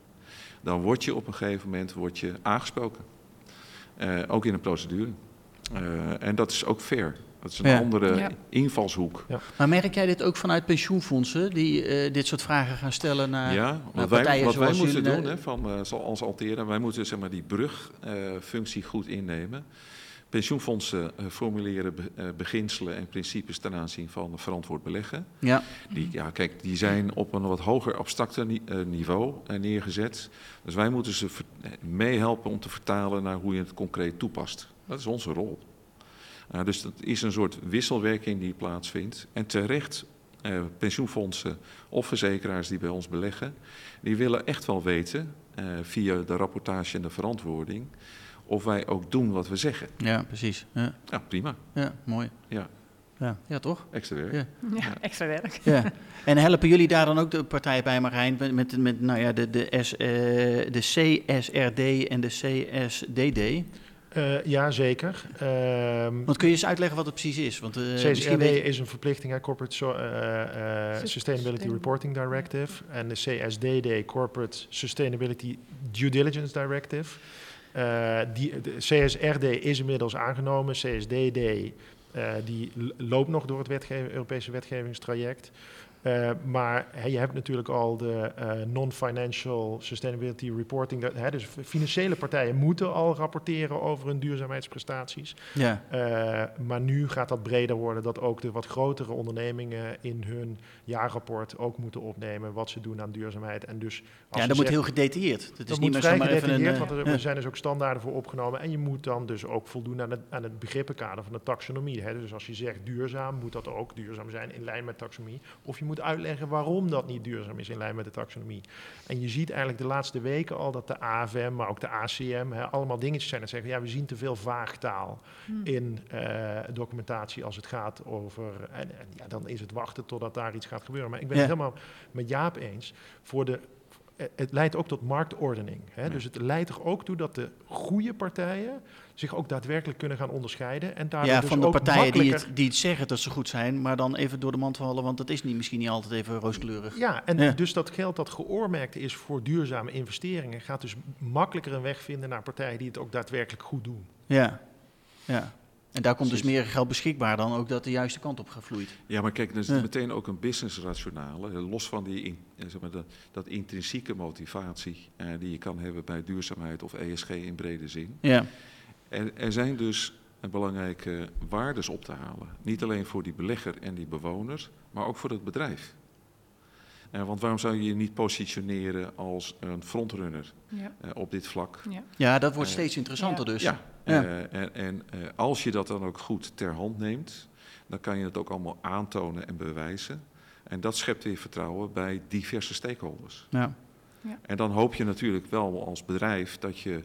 dan word je op een gegeven moment word je aangesproken. Uh, ook in een procedure. Uh, en dat is ook fair. Dat is een ja. andere ja. invalshoek. Ja.
Maar merk jij dit ook vanuit pensioenfondsen die uh, dit soort vragen gaan stellen naar,
ja,
naar partijen
wij, wat wij moeten
jullie,
doen, hè, van, uh, als alteren, wij moeten zeg maar, die brugfunctie goed innemen. Pensioenfondsen uh, formuleren be, uh, beginselen en principes ten aanzien van verantwoord beleggen. Ja. Die, ja, kijk, die zijn op een wat hoger abstracte ni uh, niveau neergezet. Dus wij moeten ze meehelpen om te vertalen naar hoe je het concreet toepast. Dat is onze rol. Dus dat is een soort wisselwerking die plaatsvindt. En terecht, pensioenfondsen of verzekeraars die bij ons beleggen, die willen echt wel weten, via de rapportage en de verantwoording of wij ook doen wat we zeggen.
Ja, precies. Ja,
ja prima.
Ja, mooi.
Ja.
Ja, ja toch?
Extra werk.
Ja, ja extra werk.
Ja. En helpen jullie daar dan ook de partijen bij, Marijn, met, met, met nou ja, de, de, S, uh, de CSRD en de CSDD?
Uh, ja, zeker.
Uh, Want kun je eens uitleggen wat het precies is? Want,
uh, CSRD je... is een verplichting, hè, Corporate so uh, Sustainability Reporting Directive. En de CSDD, Corporate Sustainability Due Diligence Directive. Uh, die, de CSRD is inmiddels aangenomen. CSDD uh, die loopt nog door het Europese wetgevingstraject. Uh, maar je hebt natuurlijk al de uh, non-financial sustainability reporting. Dat, dus financiële partijen moeten al rapporteren over hun duurzaamheidsprestaties. Ja. Uh, maar nu gaat dat breder worden, dat ook de wat grotere ondernemingen in hun jaarrapport ook moeten opnemen wat ze doen aan duurzaamheid. En dus
ja, dat moet heel gedetailleerd.
Dat, is niet meer zomaar even een... want er zijn dus ook standaarden voor opgenomen. En je moet dan dus ook voldoen aan het, aan het begrippenkader van de taxonomie. Dus als je zegt duurzaam, moet dat ook duurzaam zijn in lijn met taxonomie. Of je moet uitleggen waarom dat niet duurzaam is in lijn met de taxonomie. En je ziet eigenlijk de laatste weken al dat de AFM, maar ook de ACM, hè, allemaal dingetjes zijn dat zeggen, ja, we zien te veel vaagtaal hmm. in uh, documentatie als het gaat over, en, ja, dan is het wachten totdat daar iets gaat gebeuren. Maar ik ben het helemaal met Jaap eens, voor de eh, het leidt ook tot marktordening. Hè? Dus het leidt er ook toe dat de goede partijen zich ook daadwerkelijk kunnen gaan onderscheiden. En
ja, dus van de partijen die het, die het zeggen dat ze goed zijn, maar dan even door de mand vallen, want dat is niet, misschien niet altijd even rooskleurig.
Ja, en dus dat geld dat geoormerkt is voor duurzame investeringen, gaat dus makkelijker een weg vinden naar partijen die het ook daadwerkelijk goed doen.
Ja, ja. En daar komt dus meer geld beschikbaar dan ook dat de juiste kant op gevloeid.
Ja, maar kijk, er is meteen ook een business rationale. Los van die in, eh, zeg maar, dat, dat intrinsieke motivatie eh, die je kan hebben bij duurzaamheid of ESG in brede zin. Ja. Er, er zijn dus belangrijke waardes op te halen. Niet alleen voor die belegger en die bewoner, maar ook voor het bedrijf. Uh, want waarom zou je je niet positioneren als een frontrunner ja. uh, op dit vlak?
Ja, ja dat wordt uh, steeds interessanter dus.
Ja, en, en als je dat dan ook goed ter hand neemt, dan kan je het ook allemaal aantonen en bewijzen. En dat schept weer vertrouwen bij diverse stakeholders. Ja. En dan hoop je natuurlijk wel als bedrijf dat je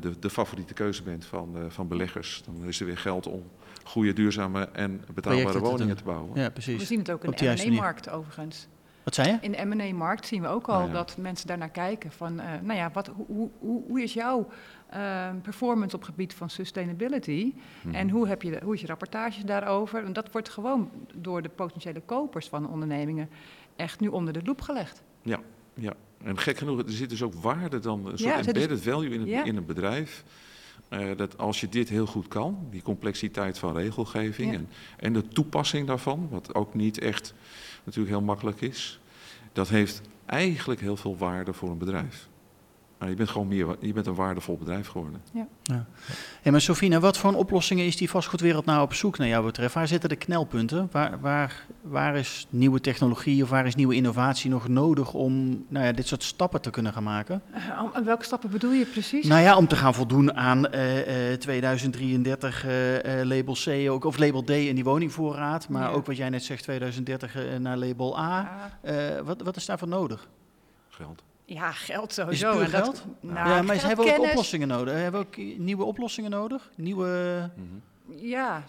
de, de, favoriete keuze bent van, van beleggers. Dan is er weer geld om goede, duurzame en betaalbare woningen te, te bouwen.
Ja, precies. We zien het ook in de M&A-markt overigens.
Wat zei je?
In de M&A-markt zien we ook al dat mensen daarnaar kijken van, uh, nou ja, wat, hoe, hoe, hoe is jouw uh, performance op gebied van sustainability? Hmm. En hoe, heb je, hoe is je rapportage daarover? En dat wordt gewoon door de potentiële kopers van ondernemingen echt nu onder de loep gelegd.
Ja, ja. En gek genoeg, er zit dus ook waarde dan, een soort embedded value in, het, in een bedrijf. Uh, dat als je dit heel goed kan, die complexiteit van regelgeving en, en de toepassing daarvan, wat ook niet echt natuurlijk heel makkelijk is, dat heeft eigenlijk heel veel waarde voor een bedrijf. Maar je bent gewoon meer, je bent een waardevol bedrijf geworden. Ja.
ja. Hey, maar Sofina, wat voor oplossingen is die vastgoedwereld nou op zoek naar jou betreft? Waar zitten de knelpunten? Waar, waar, waar is nieuwe technologie of waar is nieuwe innovatie nog nodig om nou ja, dit soort stappen te kunnen gaan maken?
Uh, welke stappen bedoel je precies?
Nou ja, om te gaan voldoen aan uh, uh, 2033 label C ook, of label D in die woningvoorraad. Maar ook wat jij net zegt, 2030 naar label A. wat, wat is daarvoor nodig?
Geld.
Ja, geld sowieso.
Is het geld? Dat, nou, ja, maar ze hebben ook oplossingen nodig. Hebben ook nieuwe oplossingen nodig? Nieuwe...
Mhm. Ja,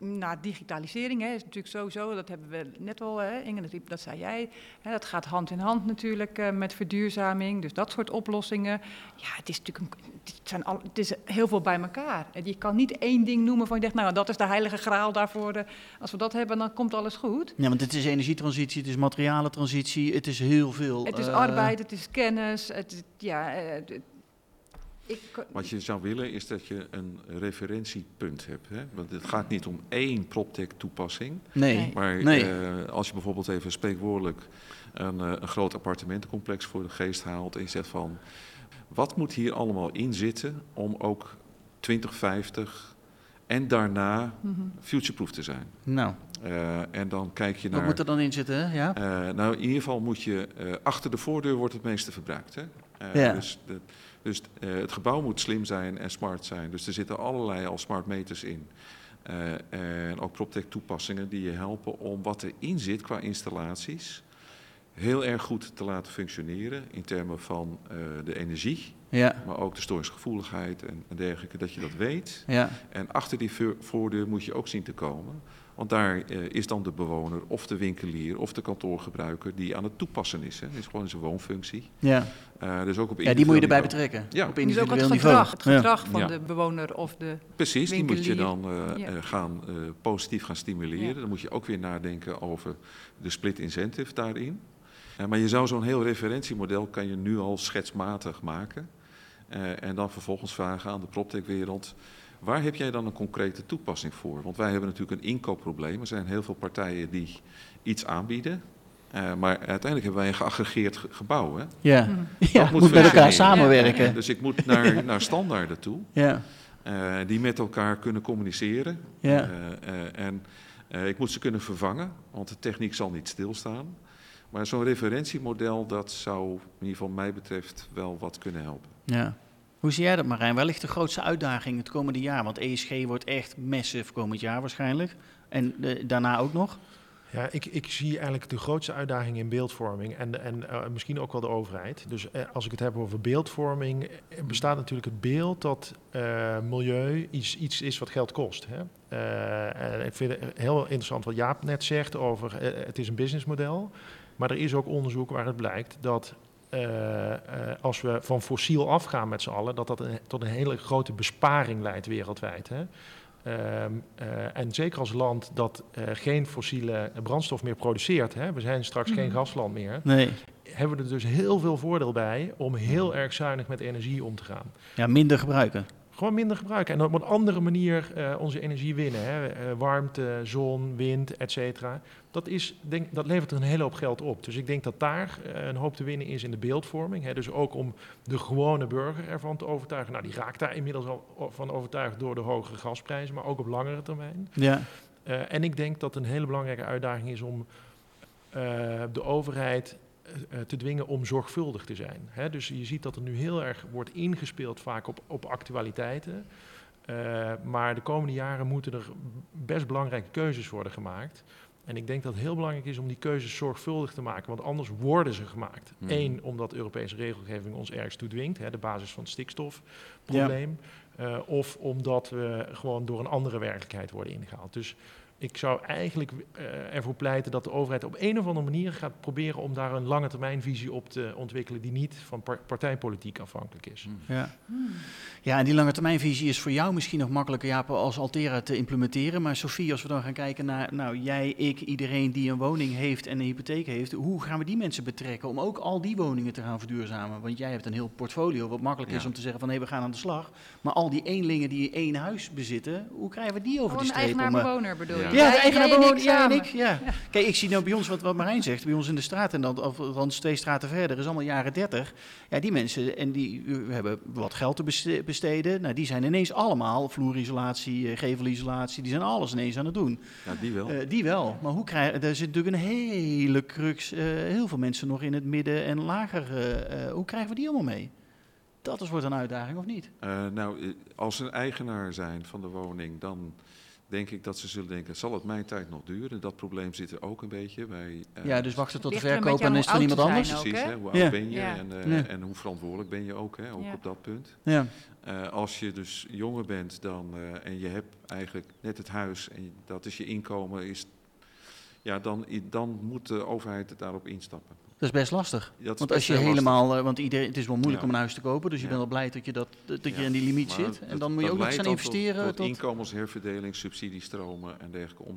nou, digitalisering hè, is natuurlijk sowieso, dat hebben we net al, hè, Inge, dat, dat zei jij, hè, dat gaat hand in hand natuurlijk uh, met verduurzaming, dus dat soort oplossingen. Ja, het is natuurlijk een, het, zijn al, het is heel veel bij elkaar. Je kan niet één ding noemen van je denkt, nou, dat is de heilige graal daarvoor. Uh, als we dat hebben, dan komt alles goed.
Ja, want het is energietransitie, het is materialentransitie, het is heel veel.
Het is uh, arbeid, het is kennis, het, ja, het,
ik... Wat je zou willen is dat je een referentiepunt hebt. Hè? Want het gaat niet om één PropTech-toepassing.
Nee.
Maar
nee.
Uh, als je bijvoorbeeld even spreekwoordelijk een, uh, een groot appartementencomplex voor de geest haalt en je zegt van... wat moet hier allemaal in zitten om ook 2050 en daarna -hmm. futureproof te zijn?
Nou.
Uh, en dan kijk je naar...
Wat moet er dan in zitten? Ja?
nou, in ieder geval moet je... achter de voordeur wordt het meeste verbruikt. Hè? ja. Dus de, dus uh, het gebouw moet slim zijn en smart zijn. Dus er zitten allerlei al smart meters in. Uh, en ook PropTech toepassingen die je helpen om wat erin zit qua installaties heel erg goed te laten functioneren in termen van uh, de energie, ja. maar ook de storingsgevoeligheid en, en, dergelijke, dat je dat weet. Ja. En achter die voordeur moet je ook zien te komen. Want daar uh, is dan de bewoner of de winkelier of de kantoorgebruiker die aan het toepassen is. Hè. Dat is gewoon zijn woonfunctie.
Ja.
Uh, dus ook op
ja, die moet je erbij betrekken. Ja. Op
individueel dus ook het gedrag, het gedrag van ja. de bewoner of de
Precies, winkelier. die moet je dan uh, ja. gaan, positief gaan stimuleren. Dan moet je ook weer nadenken over de split incentive daarin. maar je zou zo'n heel referentiemodel kan je nu al schetsmatig maken. en dan vervolgens vragen aan de PropTech-wereld Waar heb jij dan een concrete toepassing voor? Want wij hebben natuurlijk een inkoopprobleem. Er zijn heel veel partijen die iets aanbieden. Uh, maar uiteindelijk hebben wij een geaggregeerd gebouw. Hè?
Ja, ja moet, moet met elkaar samenwerken.
dus ik moet naar, naar standaarden toe. Ja. Uh, die met elkaar kunnen communiceren. Ja. Uh, en ik moet ze kunnen vervangen, want de techniek zal niet stilstaan. Maar zo'n referentiemodel, dat zou in ieder geval mij betreft wel wat kunnen helpen.
Ja. Hoe zie jij dat Marijn? Waar ligt de grootste uitdaging het komende jaar? Want ESG wordt echt massive komend jaar waarschijnlijk. En daarna ook nog?
Ja, ik, ik zie eigenlijk de grootste uitdaging in beeldvorming en, en uh, misschien ook wel de overheid. Dus uh, als ik het heb over beeldvorming, bestaat natuurlijk het beeld dat milieu iets, iets is wat geld kost. Hè? ik vind het heel interessant wat Jaap net zegt over het is een businessmodel. Maar er is ook onderzoek waar het blijkt dat als we van fossiel afgaan met z'n allen, dat dat een, tot een hele grote besparing leidt wereldwijd. Hè? Ehm, eh, en zeker als land dat uh, geen fossiele brandstof meer produceert, hè, we zijn straks geen mhm. gasland meer, nee. hebben we er dus heel veel voordeel bij om heel erg zuinig met energie om te gaan.
Ja, minder gebruiken.
Gewoon minder gebruiken en op een andere manier uh, onze energie winnen. Hè. warmte, zon, wind, et cetera dat, is, denk, dat levert er een hele hoop geld op. Dus ik denk dat daar uh, een hoop te winnen is in de beeldvorming. Hè. Dus ook om de gewone burger ervan te overtuigen. Nou, die raakt daar inmiddels al van overtuigd door de hogere gasprijzen, maar ook op langere termijn. Ja. En ik denk dat een hele belangrijke uitdaging is om de overheid te dwingen om zorgvuldig te zijn. Hè. Dus je ziet dat er nu heel erg wordt ingespeeld vaak op, op actualiteiten. maar de komende jaren moeten er best belangrijke keuzes worden gemaakt. En ik denk dat het heel belangrijk is om die keuzes zorgvuldig te maken, want anders worden ze gemaakt. Hmm. Eén, omdat Europese regelgeving ons ergens toe dwingt, hè, de basis van het stikstofprobleem. Uh, of omdat we gewoon door een andere werkelijkheid worden ingehaald. Dus ik zou eigenlijk uh, ervoor pleiten dat de overheid op een of andere manier gaat proberen om daar een lange termijnvisie op te ontwikkelen die niet van partijpolitiek afhankelijk is.
Hmm. Ja. ja, en die lange termijnvisie is voor jou misschien nog makkelijker, Jaap, als Altera te implementeren. Maar Sofie, als we dan gaan kijken naar nou, jij, ik, iedereen die een woning heeft en een hypotheek heeft, hoe gaan we die mensen betrekken om ook al die woningen te gaan verduurzamen? Want jij hebt een heel portfolio wat makkelijk is om te zeggen van hé, we gaan aan de slag. Maar al die eenlingen die één huis bezitten, hoe krijgen we die over oh, die streep? Een
eigenaar-bewoner bedoel je?
Ja, de eigenaar Ja, en ik. Ja. Kijk, ik zie nou bij ons wat, wat Marijn zegt. Bij ons in de straat en dan, of, dan twee straten verder. is allemaal jaren 30. Ja, die mensen, en die we hebben wat geld te besteden. Nou, die zijn ineens allemaal vloerisolatie, eh, gevelisolatie. Die zijn alles ineens aan het doen.
Ja, die wel.
Uh, die wel. Maar hoe krijgen... Er zit natuurlijk een hele crux. Uh, heel veel mensen nog in het midden en lager. Uh, hoe krijgen we die allemaal mee? Dat is, wordt een uitdaging, of niet?
nou, als ze eigenaar zijn van de woning, dan denk ik dat ze zullen denken, zal het mijn tijd nog duren? Dat probleem zit er ook een beetje bij.
Uh, ja, dus wachten tot de verkoop en is er iemand anders?
Precies, hè? hoe oud ben je en, uh, en, hoe verantwoordelijk ben je ook, hè? ook op dat punt. Ja. Uh, als je dus jonger bent dan, en je hebt eigenlijk net het huis en dat is je inkomen, is, ja, dan, dan moet de overheid daarop instappen.
Dat is best lastig. want als je helemaal, uh, want iedereen, het is wel moeilijk om een huis te kopen, dus je bent wel blij dat je, dat, dat je in die limiet zit. En dan moet je ook nog gaan investeren.
Tot, tot, inkomensherverdeling, subsidiestromen en dergelijke, om,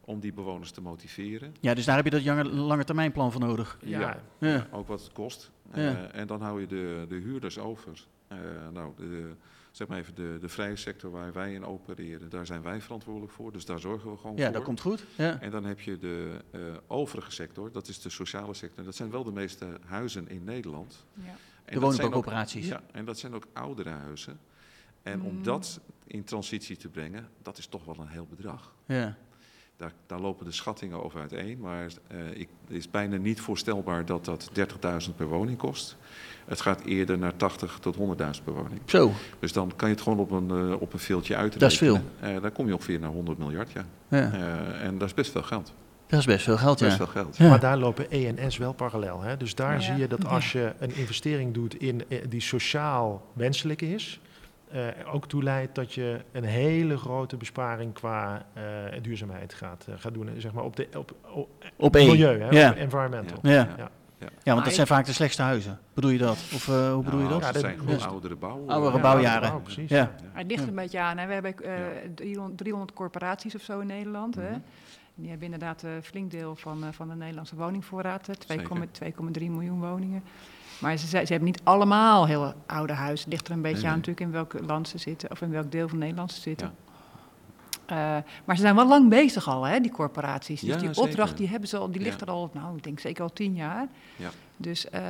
om die bewoners te motiveren.
Ja, dus daar heb je dat lange, lange termijnplan voor nodig.
Ja, ook wat het kost. Uh, en dan hou je de, de huurders over. Uh, nou, de, zeg maar even de, de vrije sector waar wij in opereren, daar zijn wij verantwoordelijk voor. Dus daar zorgen we gewoon
voor.
Ja,
dat komt goed. Ja.
En dan heb je de uh, overige sector, dat is de sociale sector. Dat zijn wel de meeste huizen in Nederland. Ja.
de woningbouwcoöperaties.
Ja, en dat zijn ook oudere huizen. En om mm. dat in transitie te brengen, dat is toch wel een heel bedrag. Ja. Daar, daar, lopen de schattingen over uiteen, maar uh, ik, het is bijna niet voorstelbaar dat dat 30.000 per woning kost. Het gaat eerder naar 80 tot 100.000 per woning.
Zo.
Dus dan kan je het gewoon op een, uh, op een veeltje uit.
Dat is veel.
Uh, dan kom je ongeveer naar 100 miljard, ja. ja. en dat is best veel geld.
Dat is best veel geld,
best veel geld.
Maar daar lopen ENS wel parallel. Hè? Dus daar zie je dat als je een investering doet in, die sociaal wenselijk is, uh, ook toeleidt dat je een hele grote besparing qua uh, duurzaamheid gaat, uh, gaat doen. Zeg maar op, de, op, op,
op
milieu, hè, ja. op environmental.
Ja. Ja. ja. ja. want dat zijn vaak de slechtste huizen. Bedoel je dat? Of hoe bedoel je
nou,
dat?
dat zijn gewoon oudere bouw.
Oudere bouwjaren. Bouw,
precies. Ja.
Het ligt een beetje aan. Hè. We hebben 300 corporaties of zo in Nederland. Mm -hmm. hè. Die hebben inderdaad een flink deel van, van de Nederlandse woningvoorraad. 2,3 miljoen woningen. Maar ze, ze, hebben niet allemaal heel oude huizen. Het ligt er een beetje aan natuurlijk in welk land ze zitten, of in welk deel van Nederland ze zitten. Uh, maar ze zijn wel lang bezig al, hè, die corporaties. Dus die opdracht die hebben ze al, die ligt er al, nou, ik denk zeker al tien jaar. Ja. Dus uh,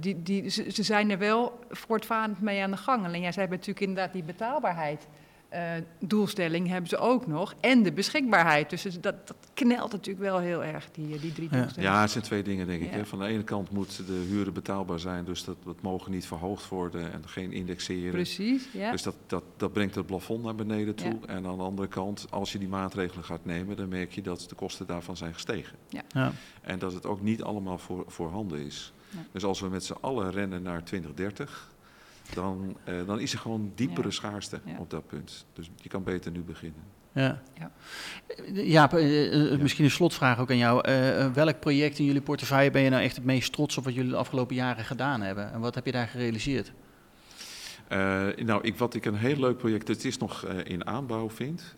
die, die, ze, ze, zijn er wel voortvarend mee aan de gang. Alleen jij zei natuurlijk inderdaad die betaalbaarheid. Uh, doelstelling hebben ze ook nog. En de beschikbaarheid. Dus dat, dat knelt natuurlijk wel heel erg, die, die drie doelstellingen.
Ja, het zijn twee dingen, denk ik. Hè. Van de ene kant moet de huren betaalbaar zijn. Dus dat, dat mogen niet verhoogd worden en geen indexeren.
Precies, ja.
Dus dat, dat, dat brengt het plafond naar beneden toe. En aan de andere kant, als je die maatregelen gaat nemen... dan merk je dat de kosten daarvan zijn gestegen. Ja. En dat het ook niet allemaal voor, voorhanden is. Dus als we met z'n allen rennen naar 2030 dan, uh, dan is er gewoon diepere schaarste op dat punt. Dus je kan beter nu beginnen.
Ja, ja. ja uh, misschien een slotvraag ook aan jou. welk project in jullie portefeuille ben je nou echt het meest trots op wat jullie de afgelopen jaren gedaan hebben? En wat heb je daar gerealiseerd?
nou, ik, wat ik een heel leuk project, het is nog in aanbouw vind,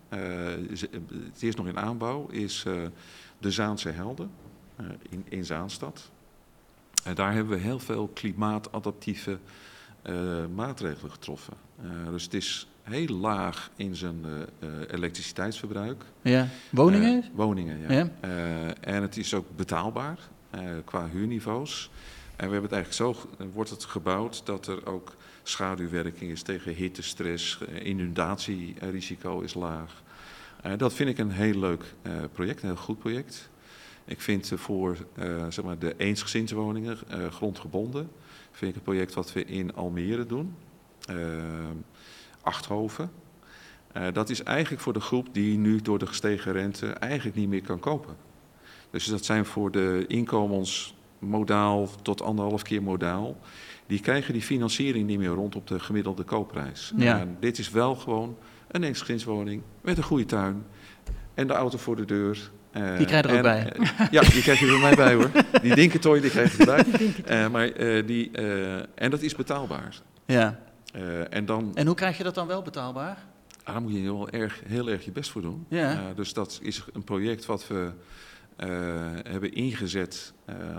het is nog in aanbouw, is de Zaanse Helden in, in Zaanstad. En daar hebben we heel veel klimaatadaptieve uh, maatregelen getroffen. Uh, dus het is heel laag in zijn uh, elektriciteitsverbruik.
Ja, woningen?
woningen, ja. ja. en het is ook betaalbaar qua huurniveaus. En we hebben het eigenlijk zo, wordt het gebouwd dat er ook schaduwwerking is tegen hitte, stress, inundatierisico is laag. dat vind ik een heel leuk project, een heel goed project. Ik vind voor zeg maar de eensgezinswoningen grondgebonden vind ik een project wat we in Almere doen. Uh, Achthoven. Uh, dat is eigenlijk voor de groep die nu door de gestegen rente eigenlijk niet meer kan kopen. Dus dat zijn voor de inkomens modaal tot anderhalf keer modaal. Die krijgen die financiering niet meer rond op de gemiddelde koopprijs. Ja. En dit is wel gewoon een eensgezinswoning met een goede tuin en de auto voor de deur
uh, die krijg je er ook bij.
Uh, ja, die krijg je er mij bij hoor. Die dinkentooi, die krijg je erbij. Uh, maar, die, en dat is betaalbaar.
Ja.
en, dan,
en hoe krijg je dat dan wel betaalbaar?
Ah, daar moet je heel erg, heel erg je best voor doen. Ja. dus dat is een project wat we hebben ingezet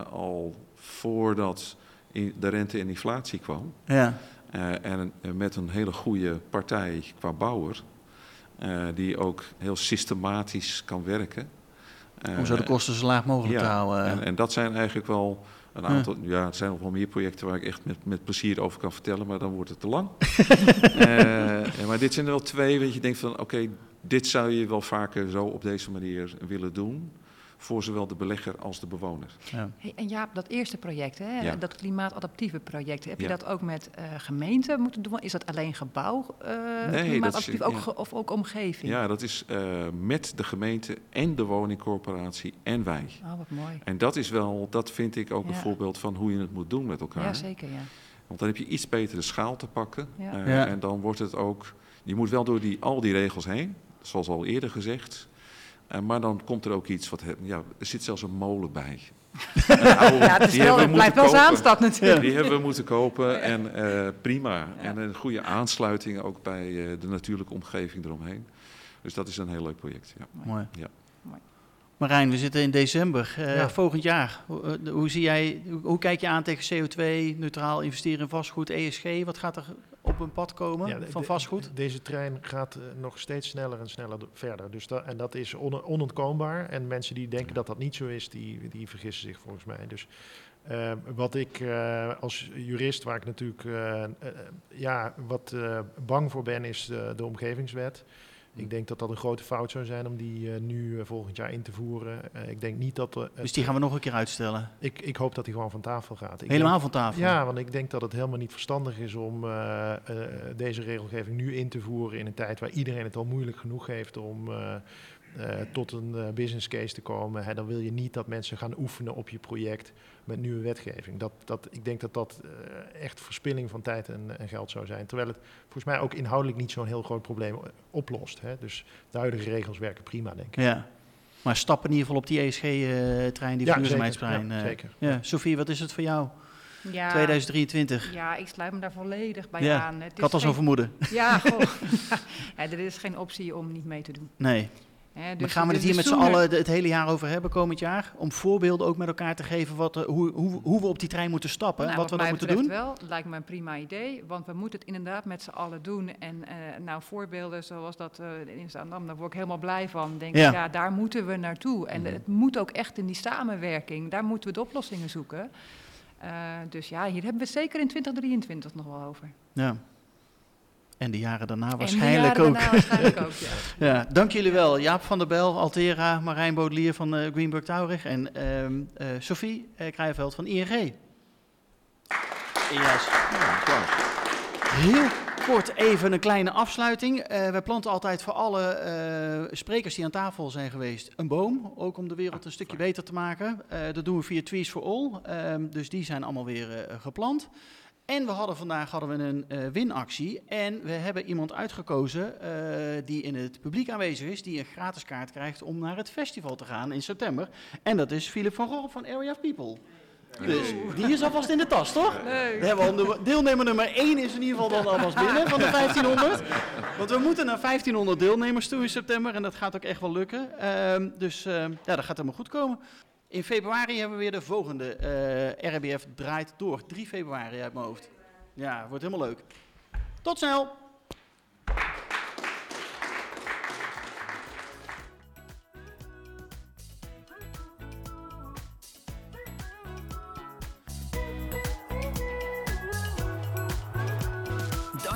al voordat de rente en inflatie kwam. Ja. en met een hele goede partij qua bouwer. die ook heel systematisch kan werken.
Om zo de kosten zo laag mogelijk te houden.
En, en, dat zijn eigenlijk wel een aantal, ja. het zijn nog wel meer projecten waar ik echt met, met plezier over kan vertellen, maar dan wordt het te lang. uh, maar dit zijn er wel twee, weet je, denkt van oké, dit zou je wel vaker zo op deze manier willen doen voor zowel de belegger als de bewoner.
Ja. Hey, en Jaap, dat eerste project, hè, dat klimaatadaptieve project, heb je dat ook met uh, gemeenten moeten doen? Is dat alleen gebouw uh, nee, klimaatadaptief ook of ook omgeving?
Ja, dat is uh, met de gemeente en de woningcorporatie en wij.
Oh, wat mooi.
En dat is wel, dat vind ik ook een voorbeeld van hoe je het moet doen met elkaar.
Ja, zeker, ja.
Want dan heb je iets betere schaal te pakken. En dan wordt het ook, je moet wel door die, al die regels heen, zoals al eerder gezegd. Uh, maar dan komt er ook iets wat. Ja, er zit zelfs een molen bij.
oude, ja, het, is wel, het blijft wel Zaanstad natuurlijk.
Die hebben we moeten kopen en uh, prima. Ja. En een goede aansluiting ook bij uh, de natuurlijke omgeving eromheen. Dus dat is een heel leuk project. Ja.
Mooi. Ja. Marijn, we zitten in december, uh, volgend jaar. Hoe, hoe, zie jij, hoe, hoe, kijk je aan tegen CO2, neutraal investeren in vastgoed, ESG? Wat gaat er op een pad komen van vastgoed?
deze trein gaat uh, nog steeds sneller en sneller verder. Dus dat, en dat is on, onontkoombaar. En mensen die denken dat dat niet zo is, die, die vergissen zich volgens mij. Dus uh, wat ik uh, als jurist, waar ik natuurlijk ja, wat bang voor ben, is de omgevingswet. Ik denk dat dat een grote fout zou zijn om die uh, nu uh, volgend jaar in te voeren. Uh, ik denk niet dat...
dus die gaan we nog een keer uitstellen?
Ik, ik hoop dat die gewoon van tafel gaat. Ik
helemaal
denk,
van tafel?
Ja, want ik denk dat het helemaal niet verstandig is om deze regelgeving nu in te voeren in een tijd waar iedereen het al moeilijk genoeg heeft om uh, tot een uh, business case te komen, hè, dan wil je niet dat mensen gaan oefenen op je project met nieuwe wetgeving. Dat, dat, ik denk dat dat uh, echt verspilling van tijd en, en, geld zou zijn. Terwijl het volgens mij ook inhoudelijk niet zo'n heel groot probleem oplost. Hè. Dus de huidige regels werken prima, denk ik.
Ja. Maar stappen in ieder geval op die ESG-trein, die ja, duurzaamheidstrein. Ja, zeker. Ja. Sofie, wat is het voor jou? Ja, 2023.
Ja, ik sluit me daar volledig bij ja, aan.
Het ik had al zo'n vermoeden.
Ja, goh, ja, er is geen optie om niet mee te doen.
Nee. Dus, Dan gaan we het hier met z'n allen het hele jaar over hebben komend jaar. Om voorbeelden ook met elkaar te geven wat, hoe, hoe, hoe we op die trein moeten stappen. Nou, wat, we dan moeten doen.
wel, het lijkt me een prima idee. Want we moeten het inderdaad met z'n allen doen. En uh, nou, voorbeelden zoals dat uh, in Zaandam, daar word ik helemaal blij van. Denk ja. ja, daar moeten we naartoe. En mhm. het moet ook echt in die samenwerking. Daar moeten we de oplossingen zoeken. Uh, dus ja, hier hebben we zeker in 2023 nog wel over.
Ja. En de jaren daarna waarschijnlijk ook.
Daarna waarschijnlijk ook ja.
ja. dank jullie wel. Jaap van der Bel, Altera, Marijn Bodelier van uh, Greenberg Taurig en uh, uh, Sophie uh, Krijveld van ING. Yes. Ja, Heel kort even een kleine afsluiting. Uh, wij planten altijd voor alle uh, sprekers die aan tafel zijn geweest een boom. Ook om de wereld een stukje beter te maken. Uh, dat doen we via Trees for All. Ehm, dus die zijn allemaal weer geplant. En we hadden vandaag hadden we een uh, winactie. En we hebben iemand uitgekozen uh, die in het publiek aanwezig is. Die een gratis kaart krijgt om naar het festival te gaan in september. En dat is Philip van Gogh van Area of People. Dus die is alvast in de tas, toch? Nee. We hebben al deelnemer nummer 1 is in ieder geval dan alvast binnen van de 1500. Want we moeten naar 1500 deelnemers toe in september. En dat gaat ook echt wel lukken. Uh, dus uh, ja, dat gaat helemaal goed komen. In februari hebben we weer de volgende uh, eh, RBF draait door. 3 februari uit mijn hoofd. Ja, wordt helemaal leuk. Tot snel!